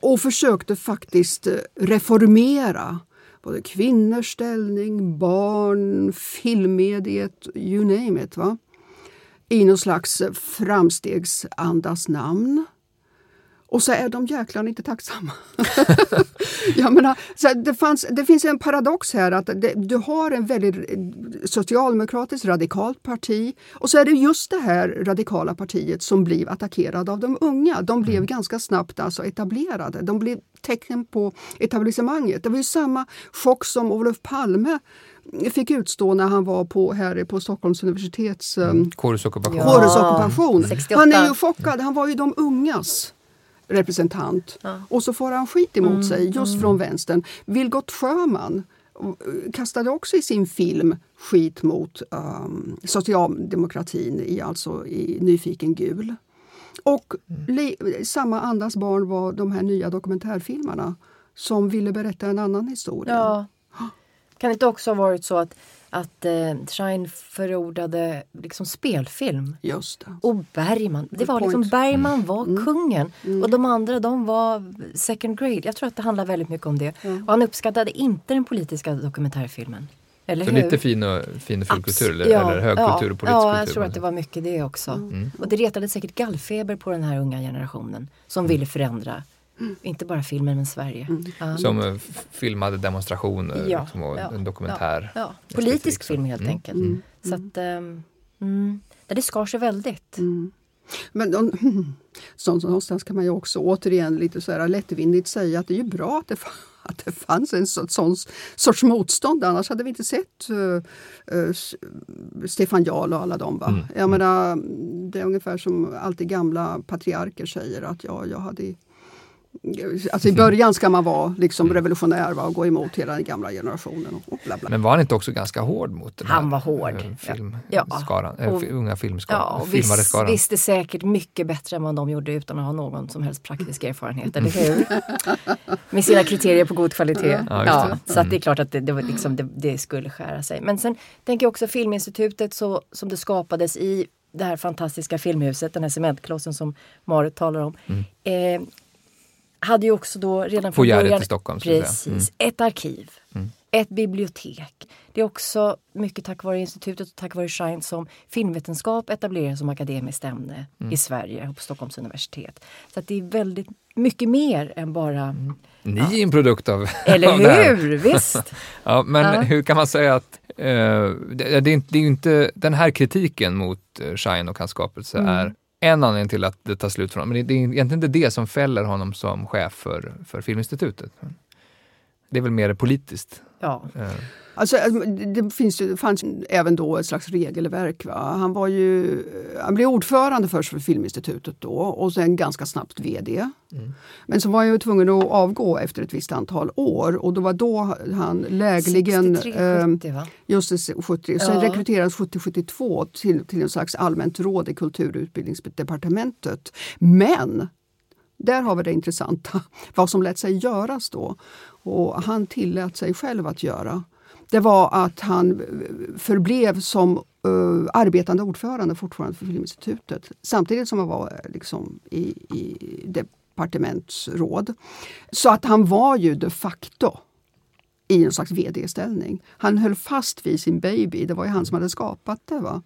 Och försökte faktiskt reformera både kvinnors ställning, barn, filmmediet, you name it. Va? I någon slags framstegsandas namn. Och så är de jäklarna inte tacksamma. Jag menar, så det, fanns, det finns en paradox här att det, du har en väldigt socialdemokratiskt radikalt parti och så är det just det här radikala partiet som blir attackerad av de unga. De blev ganska snabbt alltså etablerade. De blev tecken på etablissemanget. Det var ju samma chock som Olof Palme fick utstå när han var på, här på Stockholms universitets mm. Kårusockupation. Ja. kårusockupation. 68. Han är ju chockad. Han var ju de ungas representant. Och så får han skit emot sig just från vänstern. Vilgot Sjöman eh, kastade också i sin film skit mot um, socialdemokratin i, alltså i Nyfiken gul. Och li, samma andas barn var de här nya dokumentärfilmerna som ville berätta en annan historia. Ja. Kan det inte också ha varit så att, att eh, Shine förordade liksom spelfilm? Just det. Och Bergman, det var liksom. Bergman var kungen och de andra de var second grade. Jag tror att det handlar väldigt mycket om det. Och han uppskattade inte den politiska dokumentärfilmen. Eller Så hur? lite fin och, fin och fulkultur, eller, Ja, eller högkultur och politisk ja, ja, jag kultur. tror att det var mycket det också. Och det retade säkert gallfeber på den här unga generationen som ville förändra, inte bara filmen men Sverige. Ja. Som eh, filmade demonstrationer Ja, liksom, och ja, en dokumentär. Ja, ja. Politisk så. film helt Mm. enkelt. Så att, ehm, mm, ja, det skar sig väldigt. Men de, så, så någonstans kan man ju också återigen lite så här lättvindigt säga att det är ju bra att det, att det fanns en så, sån sorts motstånd. Annars hade vi inte sett eh, S- Stefan Jarl och alla dem. Va? Jag menar, det är ungefär som alltid gamla patriarker säger att ja, jag hade Alltså I början ska man vara liksom revolutionär va, och gå emot hela den gamla generationen. Och bla bla. Men var han inte också ganska hård mot den Han här var hård. eh, film, Ja. skaran, eh, Och- unga filmskaran, Ja, och filmare vis, skaran? visste säkert mycket bättre än vad de gjorde utan att ha någon som helst praktisk erfarenhet, eller hur? Med sina kriterier på god kvalitet. Ja, Ja, så att det är klart att det, det, liksom, det, det skulle skära sig. Men sen tänker jag också Filminstitutet så, som det skapades i det här fantastiska filmhuset, den här cementklossen som Marit talar om. Eh, hade ju också då redan Mm. Från början... i Stockholm. Precis. Mm. Ett arkiv. Ett bibliotek. Det är också mycket tack vare institutet och tack vare Shine som filmvetenskap etableras som akademiskt ämne Mm. i Sverige och på Stockholms universitet. Så det är väldigt mycket mer än bara... Ni är en produkt av, Eller av hur? Visst! Ja, men Ja. hur kan man säga att eh, det, det, är inte, det är inte den här kritiken mot eh, Shine och hans skapelse Mm. är en anledning till att det tar slut för honom. Men det, är egentligen inte det som fäller honom som chef för, för Filminstitutet. Det är väl mer politiskt Ja. Eh, Alltså, det finns, det fanns även då ett slags regelverk. Va? Han, var ju, han blev ordförande först för Filminstitutet då och sen ganska snabbt VD. Men så var han ju tvungen att avgå efter ett visst antal år och då var då han lägligen... 63, eh, 70 va? Just det, 70. Sen Ja. rekryterades 70-72 till, till en slags allmänt råd i kultur och utbildningsdepartementet. Men där har vi det intressanta, vad som lät sig göras då. Och han tillät sig själv att göra. Det var att han förblev som uh, arbetande ordförande fortfarande för Filminstitutet. Samtidigt som han var eh, liksom, i, i departementsråd. Så att han var ju de facto i en slags vd-ställning. Han höll fast vid sin baby, det var ju han som hade skapat det. Va?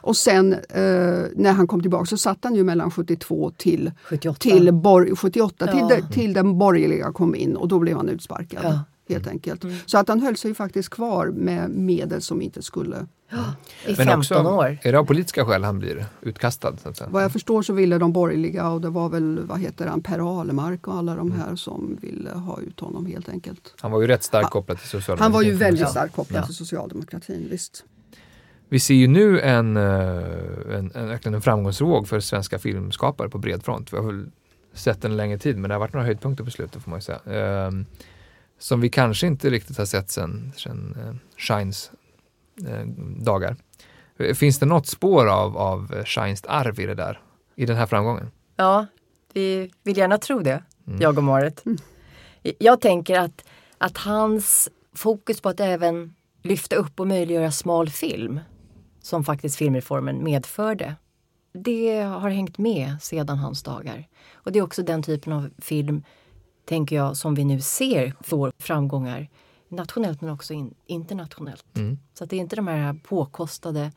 Och sen eh, när han kom tillbaka så satt han ju mellan 72 till 78. till bor- 78 till, Ja. de, till den borgerliga kom in och då blev han utsparkad. Ja. Helt enkelt. Så att han höll sig faktiskt kvar med medel som inte skulle... I Men 15 också, år. är det av politiska skäl han blir utkastad? Så att säga? Vad jag förstår så ville de borgerliga och det var väl vad heter han, Per Alemark och alla de här som ville ha ut honom helt enkelt. Han var ju rätt starkt kopplad till socialdemokratin. Han var ju väldigt Ja. starkt kopplad Ja. till socialdemokratin, visst. Vi ser ju nu en, eh, en, en, en framgångsvåg för svenska filmskapare på bred front. Vi har väl sett en längre tid men det har varit några höjdpunkter på slutet får man ju säga. Som vi kanske inte riktigt har sett sedan sen eh, Shines eh, dagar. Eh, Finns det något spår av, av Shines arv i det där? I den här framgången? Ja, vi vill gärna tro det, Mm. jag och Marit. Jag tänker att, att hans fokus på att även lyfta upp och möjliggöra smal film, som faktiskt filmreformen medförde, det har hängt med sedan hans dagar. Och det är också den typen av film, tänker jag, som vi nu ser får framgångar nationellt men också in, internationellt. Mm. Så att det är inte de här påkostade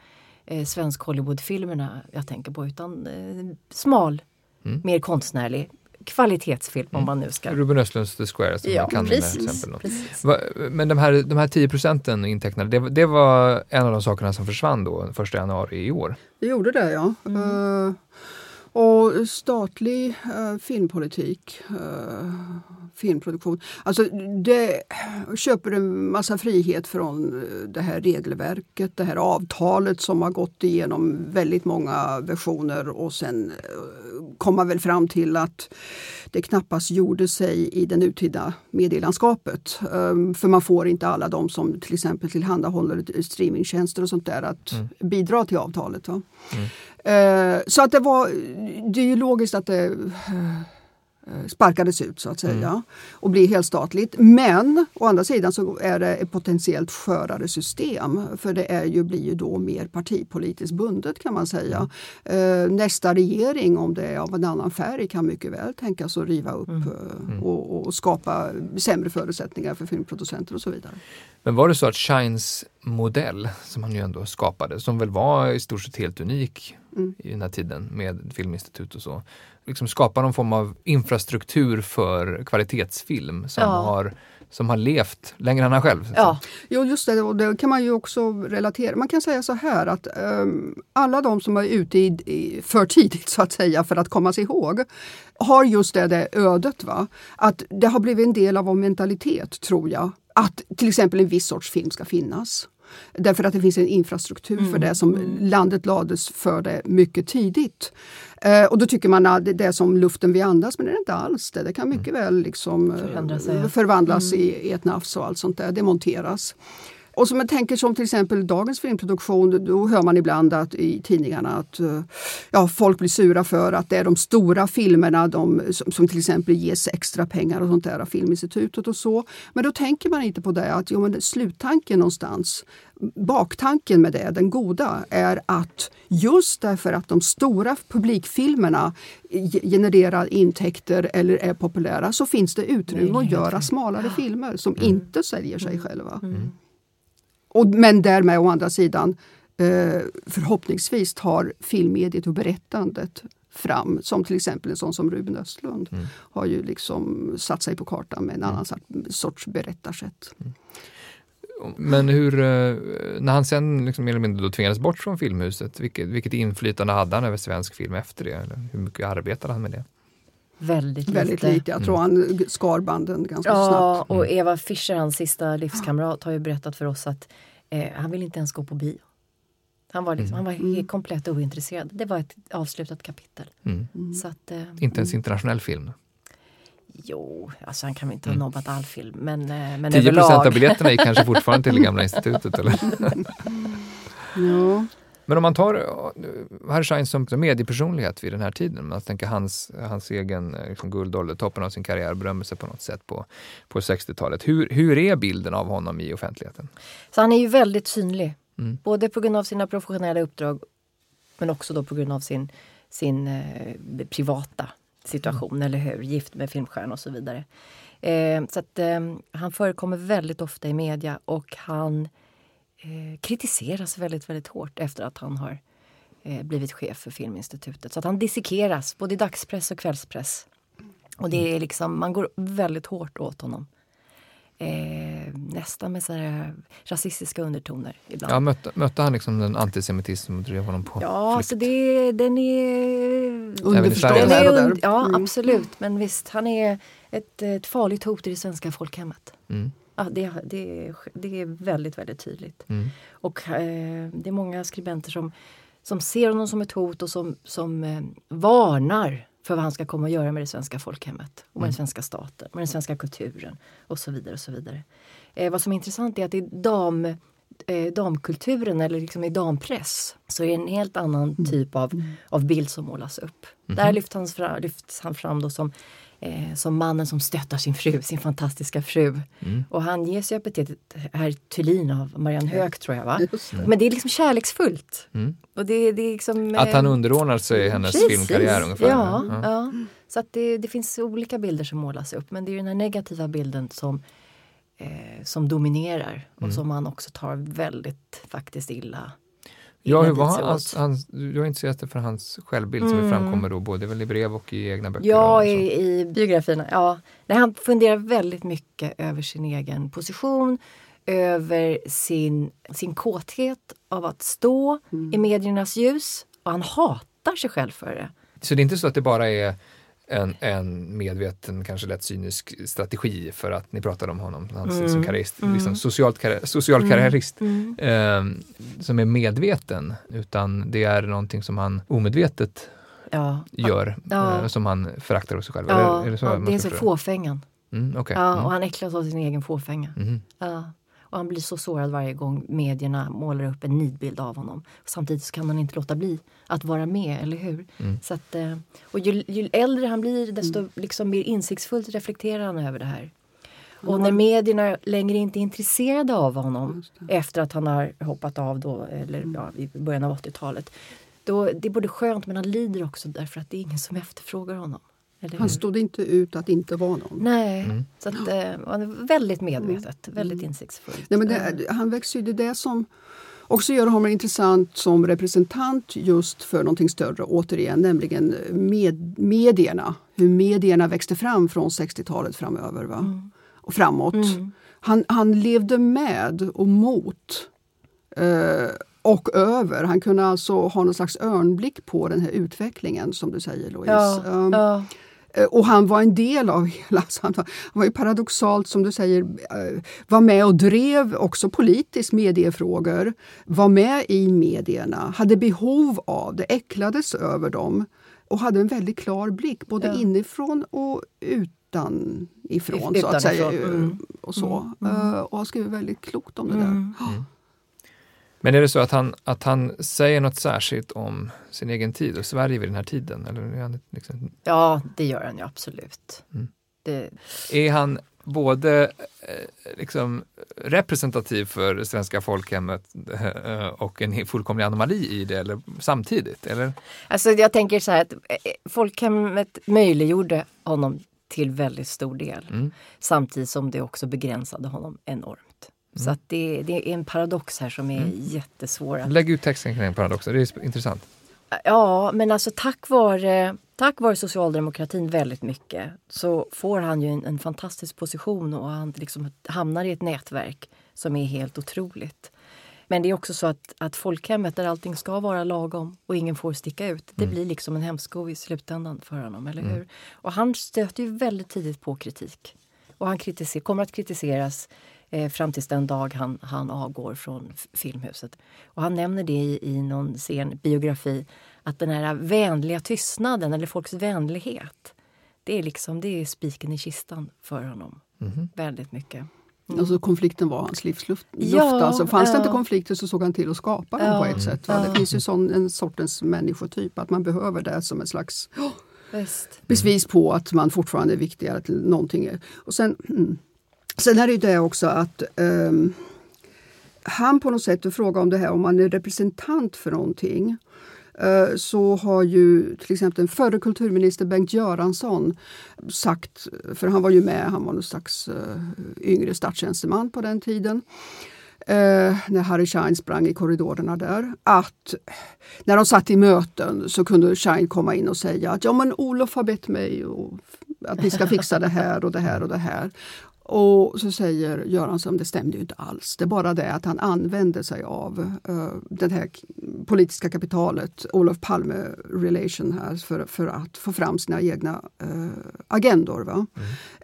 eh, svensk Hollywoodfilmerna jag tänker på utan eh, smal, Mm. mer konstnärlig kvalitetsfilm om man nu ska... Ruben Östlunds The Square som Ja, kan precis. exempel. då. precis. Va, men de här, de här 10 procenten intecknade, det, det var en av de sakerna som försvann då, 1 januari i år. Det gjorde det, ja. Mm. Och statlig eh, filmpolitik, eh, filmproduktion. Alltså det köper en massa frihet från eh, det här regelverket, det här avtalet som har gått igenom väldigt många versioner och sen eh, kom man väl fram till att det knappast gjorde sig i det nutida medielandskapet. Um, för man får inte alla de som till exempel tillhandahåller streamingtjänster och sånt där att bidra till avtalet. Va? Eh, så att det var, det är ju logiskt att det eh, sparkades ut så att säga och blir helstatligt. Men å andra sidan så är det ett potentiellt skörare system för det är ju, blir ju då mer partipolitiskt bundet kan man säga. Eh, nästa regering, om det är av en annan färg, kan mycket väl tänkas att riva upp eh, och, och skapa sämre förutsättningar för filmproducenter och så vidare. Men var det så att Shines modell, som han ju ändå skapade, som väl var i stort sett helt unik Mm. i den här tiden med Filminstitut och så, liksom skapa någon form av infrastruktur för kvalitetsfilm som, Ja. har, som har levt längre än han själv? Ja. Jo, just det. Och det kan man ju också relatera. Man kan säga så här att ehm, alla de som är ute i, i, för tidigt så att säga för att komma sig ihåg har just det, det ödet. Va? Att det har blivit en del av vår mentalitet, tror jag. Att till exempel en viss sorts film ska finnas. Därför att det finns en infrastruktur för det som landet lades för det mycket tidigt. Eh, och då tycker man att det är som luften vi andas, men det är inte alls det. Det kan mycket väl liksom, eh, ja. förvandlas i, i ett nafs och allt sånt där, demonteras. Och som jag tänker som till exempel dagens filmproduktion, då hör man ibland att, i tidningarna att eh, ja, folk blir sura för att det är de stora filmerna de, som, som till exempel ges extra pengar och sånt där av Filminstitutet och så. Men då tänker man inte på det att jo, men sluttanken någonstans, baktanken med det, den goda, är att just därför att de stora publikfilmerna ge- genererar intäkter eller är populära så finns det utrymme att göra smalare filmer som inte säljer sig själva. Och, men därmed å andra sidan eh, förhoppningsvis tar filmmediet och berättandet fram. Som till exempel en sån som Ruben Östlund har ju liksom satt sig på kartan med en annan sort- sorts berättarsätt. Men hur, eh, när han sen liksom mer eller mindre då tvingades bort från Filmhuset, vilket, vilket inflytande hade han över svensk film efter det? Eller hur mycket arbetade han med det? Väldigt, Väldigt lite. lite. Jag tror han skar banden ganska Ja, snabbt. och Eva Fischer, hans sista livskamrat, har ju berättat för oss att eh, han vill inte ens gå på bio. Han var, liksom, han var helt komplett ointresserad. Det var ett avslutat kapitel. Mm. Så att, eh, Inte ens internationell film. jo, alltså han kan väl inte ha nobbat all film, men, eh, men 10 överlag. av biljetterna gick kanske fortfarande till det gamla institutet. Eller? Ja. Men om man tar uh, Harry Schein som mediepersonlighet vid den här tiden, man tänker hans, hans egen eh, liksom, guldålder, toppen av sin karriär, berömmer sig på något sätt på, på 60-talet. Hur, hur är bilden av honom i offentligheten? Så han är ju väldigt synlig. Mm. Både på grund av sina professionella uppdrag men också då på grund av sin, sin eh, privata situation, eller hur? Gift med filmstjärna och så vidare. Eh, så att eh, han förekommer väldigt ofta i media och han eh, kritiseras väldigt, väldigt hårt efter att han har eh, blivit chef för Filminstitutet. Så att han dissekeras både i dagspress och kvällspress. Och det är liksom, man går väldigt hårt åt honom. Eh, nästan med så här rasistiska undertoner ibland. Ja, mötte, mötte han liksom den antisemitism som drev honom på Ja, flykt? alltså det, den är... Den här och där. ja, Mm. absolut. Men visst, han är ett, ett farligt hot i det svenska folkhemmet. Mm. Ja, det, det, är- det är väldigt, väldigt tydligt. Mm. Och eh, det är många skribenter som, som ser honom som ett hot och som, som eh, varnar för vad han ska komma att göra med det svenska folkhemmet och med den svenska staten, med den svenska kulturen och så vidare. och så vidare. Eh, vad som är intressant är att i dam, eh, damkulturen eller liksom i dampress så är det en helt annan typ av, av bild som målas upp. Där lyfts han fram, lyfts han fram då som, eh, som mannen som stöttar sin fru, sin fantastiska fru. Och han ges ju epitetet herr Thulin av Marianne Höök tror jag. Va? Det. Men det är liksom kärleksfullt. Mm. Och det, det är liksom, Att han eh, underordnar sig hennes Precis. filmkarriär ungefär? Ja, Ja. ja. så att det, det finns olika bilder som målas upp men det är den här negativa bilden som, eh, som dominerar Mm. och som man också tar väldigt faktiskt illa Ja, hur var han, hans, hans, du har intresserat dig för hans självbild som Mm. framkommer då både väl i brev och i egna böcker? Ja, i, i biografierna. Ja. Nej, han funderar väldigt mycket över sin egen position, över sin, sin kåthet av att stå Mm. i mediernas ljus. Och han hatar sig själv för det. Så det är inte så att det bara är en, en medveten, kanske lätt cynisk strategi för att ni pratade om honom, hans Mm. liksom karriärist, liksom socialt karriär, social karriärist, eh, som är medveten, utan det är någonting som han omedvetet Ja, gör, Ja. eh, som han föraktar hos sig själv. ja, är det så ja, man det är så fåfängan. Mm, okej. Ja, Mm. och han äcklas av sin egen fåfänga. Mhm. Ja. Och han blir så sårad varje gång medierna målar upp en nidbild av honom. Samtidigt så kan han inte låta bli att vara med, eller hur? Mm. Så att, eh, och ju, ju äldre han blir desto liksom mer insiktsfullt reflekterar han över det här. Och när medierna längre inte är intresserade av honom efter att han har hoppat av då, eller ja, i början av 80-talet. Då, det är både skönt men han lider också därför att det är ingen som efterfrågar honom. Eller Han stod inte ut att inte vara någon. Nej, Mm. så att, eh, han är väldigt medvetet, väldigt insiktsfullt. Nej, men det, han växer ju, det är det som också gör honom intressant som representant just för någonting större, återigen, nämligen med, medierna. Hur medierna växte fram från 60-talet framöver va? och framåt. Mm. Han, han levde med och mot eh, och över. Han kunde alltså ha någon slags örnblick på den här utvecklingen som du säger Louise. Ja, Um, ja. Eh, Och han var en del av hela... Han var, ju paradoxalt, som du säger, eh, var med och drev också politiskt mediefrågor. Var med i medierna, hade behov av det, äcklades över dem och hade en väldigt klar blick, både Ja. inifrån och utanifrån. så att säga. Utanifrån, mm. Och, så. Eh, och har skrivit väldigt klokt om det Mm. där. Men är det så att han, att han säger något särskilt om sin egen tid och Sverige vid den här tiden? Eller liksom, ja, det gör han ju absolut. Mm. Det, är han både eh, liksom, representativ för det svenska folkhemmet eh, och en fullkomlig anomali i det eller, samtidigt? Eller? alltså jag tänker så här att eh, folkhemmet möjliggjorde honom till väldigt stor del. Mm. Samtidigt som det också begränsade honom enormt. Så att det, det är en paradox här som är jättesvår att Lägg ut texten kring paradoxen, det är intressant. Ja, men alltså tack vare, tack vare socialdemokratin väldigt mycket så får han ju en, en fantastisk position och han liksom hamnar i ett nätverk som är helt otroligt. Men det är också så att, att folkhemmet där allting ska vara lagom och ingen får sticka ut, det Mm. blir liksom en hämsko i slutändan för honom, eller Mm. hur? Och han stöter ju väldigt tidigt på kritik. Och han kritiser, kommer att kritiseras eh, fram tills den dag han, han avgår från Filmhuset. Och han nämner det i, i någon scen, biografi, att den här vänliga tystnaden, eller folks vänlighet, det är liksom det är spiken i kistan för honom. Mhm. Väldigt mycket. Alltså konflikten var hans livsluft. Ja, alltså, fanns det ja. inte konflikter så såg han till att skapa dem Ja, på ett sätt. Va? ja. Det finns ju sån, en sortens människotyp att man behöver det som en slags Visst. bevis på att man fortfarande är viktigare till någonting. Och sen, mm sen är det ju det också att um, han på något sätt, du frågar om det här om man är representant för någonting. Eh, så har ju till exempel den förre kulturminister Bengt Göransson sagt, för han var ju med, han var någon slags eh, yngre statstjänsteman på den tiden eh, när Harry Schein sprang i korridorerna där, att när de satt i möten så kunde Schein komma in och säga att ja men Olof har bett mig och, att ni ska fixa det här och det här och det här. Och så säger Göransson, det stämde ju inte alls. Det är bara det att han använde sig av uh, det här politiska kapitalet, Olof Palme relation här, för, för att få fram sina egna uh, agendor. Va?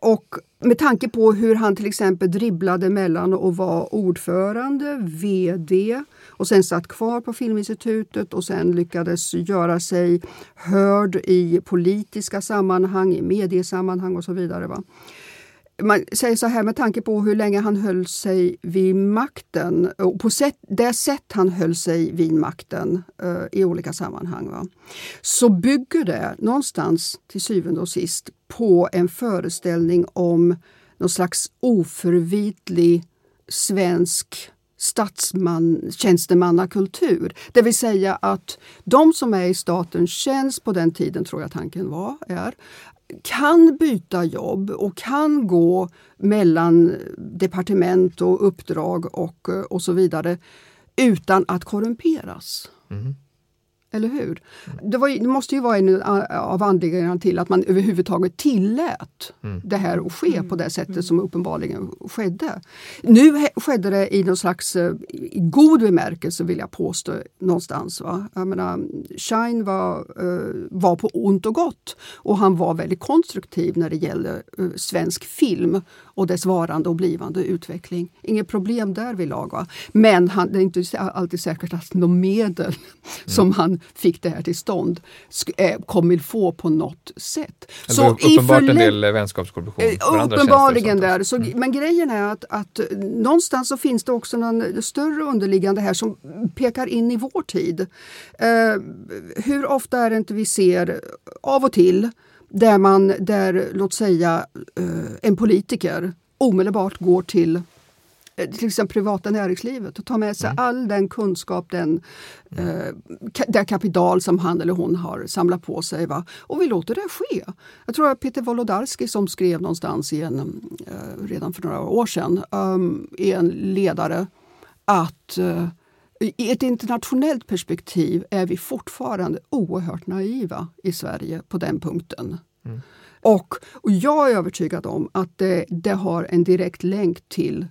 Och med tanke på hur han till exempel dribblade mellan att vara ordförande, VD och sen satt kvar på Filminstitutet och sen lyckades göra sig hörd i politiska sammanhang, i mediesammanhang och så vidare. Va? Man säger så här med tanke på hur länge han höll sig vid makten och på sätt, det sätt han höll sig vid makten uh, i olika sammanhang. Va? Så bygger det någonstans till syvende och sist på en föreställning om någon slags oförvitlig svensk statsman, tjänstemannakultur. Det vill säga att de som är i statens tjänst på den tiden, tror jag tanken var, är kan byta jobb och kan gå mellan departement och uppdrag och, och så vidare utan att korrumperas. Mm. Eller hur? Det, var, det måste ju vara en av anledningarna till att man överhuvudtaget tillät Mm. det här att ske på det sättet som uppenbarligen skedde. Nu skedde det i någon slags eh, i god bemärkelse vill jag påstå någonstans. Va? Jag menar, Shine var, eh, var på ont och gott och han var väldigt konstruktiv när det gäller eh, svensk film och dess varande och blivande utveckling. Inget problem där vid lag. Va? Men han, det är inte alltid säkert att de medel som han fick det här till stånd eh, kommer få på något sätt. Var i uppenbart en del vänskapskorruption Uppenbarligen där. Så, Men grejen är att, att någonstans så finns det också någon större underliggande här som pekar in i vår tid. Eh, hur ofta är det inte vi ser, av och till, där man, där låt säga eh, en politiker omedelbart går till till exempel privata näringslivet och tar med sig all den kunskap, den, eh, ka- det kapital som han eller hon har samlat på sig. Va? Och vi låter det ske. Jag tror att Peter Wolodarski som skrev någonstans i en, eh, redan för några år sedan um, i en ledare att eh, i ett internationellt perspektiv är vi fortfarande oerhört naiva i Sverige på den punkten. Och, och jag är övertygad om att det, det har en direkt länk till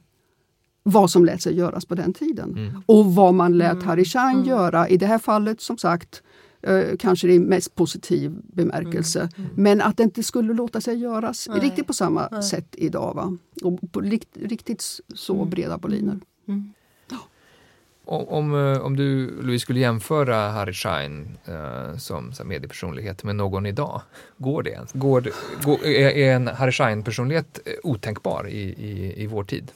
vad som lät sig göras på den tiden. Och vad man lät Harry Schein göra, i det här fallet som sagt eh, kanske i mest positiv bemärkelse. Men att det inte skulle låta sig göras Nej. riktigt på samma sätt idag. Va? Och på rikt, riktigt så breda boliner. Om, om, eh, om du, Louise, skulle jämföra Harry Schein eh, som så mediepersonlighet med någon idag, går det ens? Går, går, är, är en Harry Schein-personlighet eh, otänkbar i, i, i vår tid?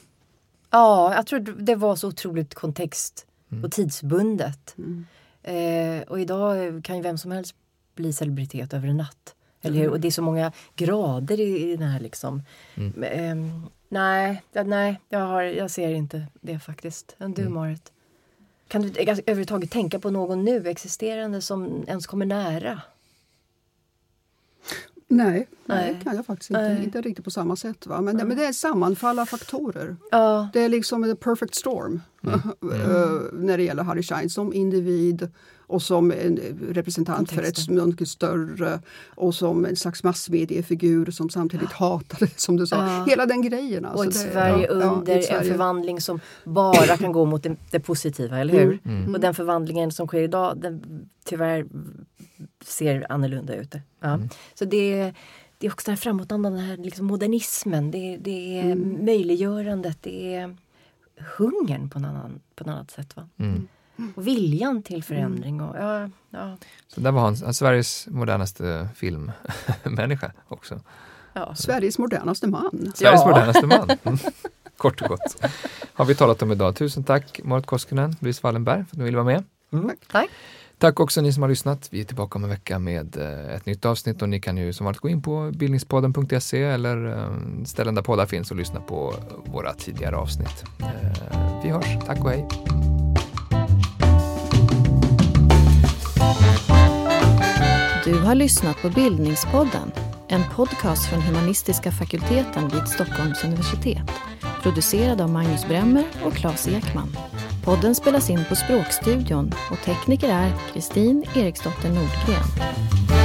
Ja, jag tror det var så otroligt kontext Mm. och tidsbundet. Mm. Eh, och idag kan ju vem som helst bli celebritet över en natt. Eller hur? Och det är så många grader i, i den här liksom. Mm. Men, ehm, nej, nej jag, har, jag ser inte det faktiskt. Du Mm. Marit? Kan du eh, överhuvudtaget tänka på någon nu existerande som ens kommer nära? Nej, Nej. det kan jag faktiskt inte. Nej. Inte riktigt på samma sätt. Va? Men, det, men det är sammanfall av faktorer. Ja, Det är liksom the perfect storm eh, när det gäller Harry Schein som individ och som en representant för ett mycket större och som en slags massmediefigur som samtidigt hatade, som du sa. Ja. Hela den grejen. Alltså och ett det- Sverige ja, under en Sverige. förvandling som bara kan gå mot det, det positiva, eller hur? Mm. Och den förvandlingen som sker idag, den tyvärr ser annorlunda ut. Ja. Så det, det är också den här framåtandan, den här liksom modernismen, det, det är Mm. möjliggörandet, det är hungern på, en annan, på ett annat sätt. Va? Mm. Och viljan till förändring. Och, ja, ja, Så där var han, Sveriges modernaste filmmänniska också. ja. Sveriges modernaste man. Sveriges Ja. modernaste man. Mm. Kort och gott. Har vi talat om idag. Tusen tack Marit Koskinen, Louise Wallenberg för att ni ville vara med. Tack. Tack också ni som har lyssnat. Vi är tillbaka om en vecka med eh, ett nytt avsnitt och ni kan ju som vanligt gå in på bildningspodden.se eller eh, ställen där poddar finns och lyssna på våra tidigare avsnitt. Eh, vi hörs. Tack och hej. Du har lyssnat på Bildningspodden, en podcast från humanistiska fakulteten vid Stockholms universitet. Producerad av Magnus Bremmer och Claes Ekman. Podden spelas in på Språkstudion och tekniker är Kristin Eriksdotter Nordgren.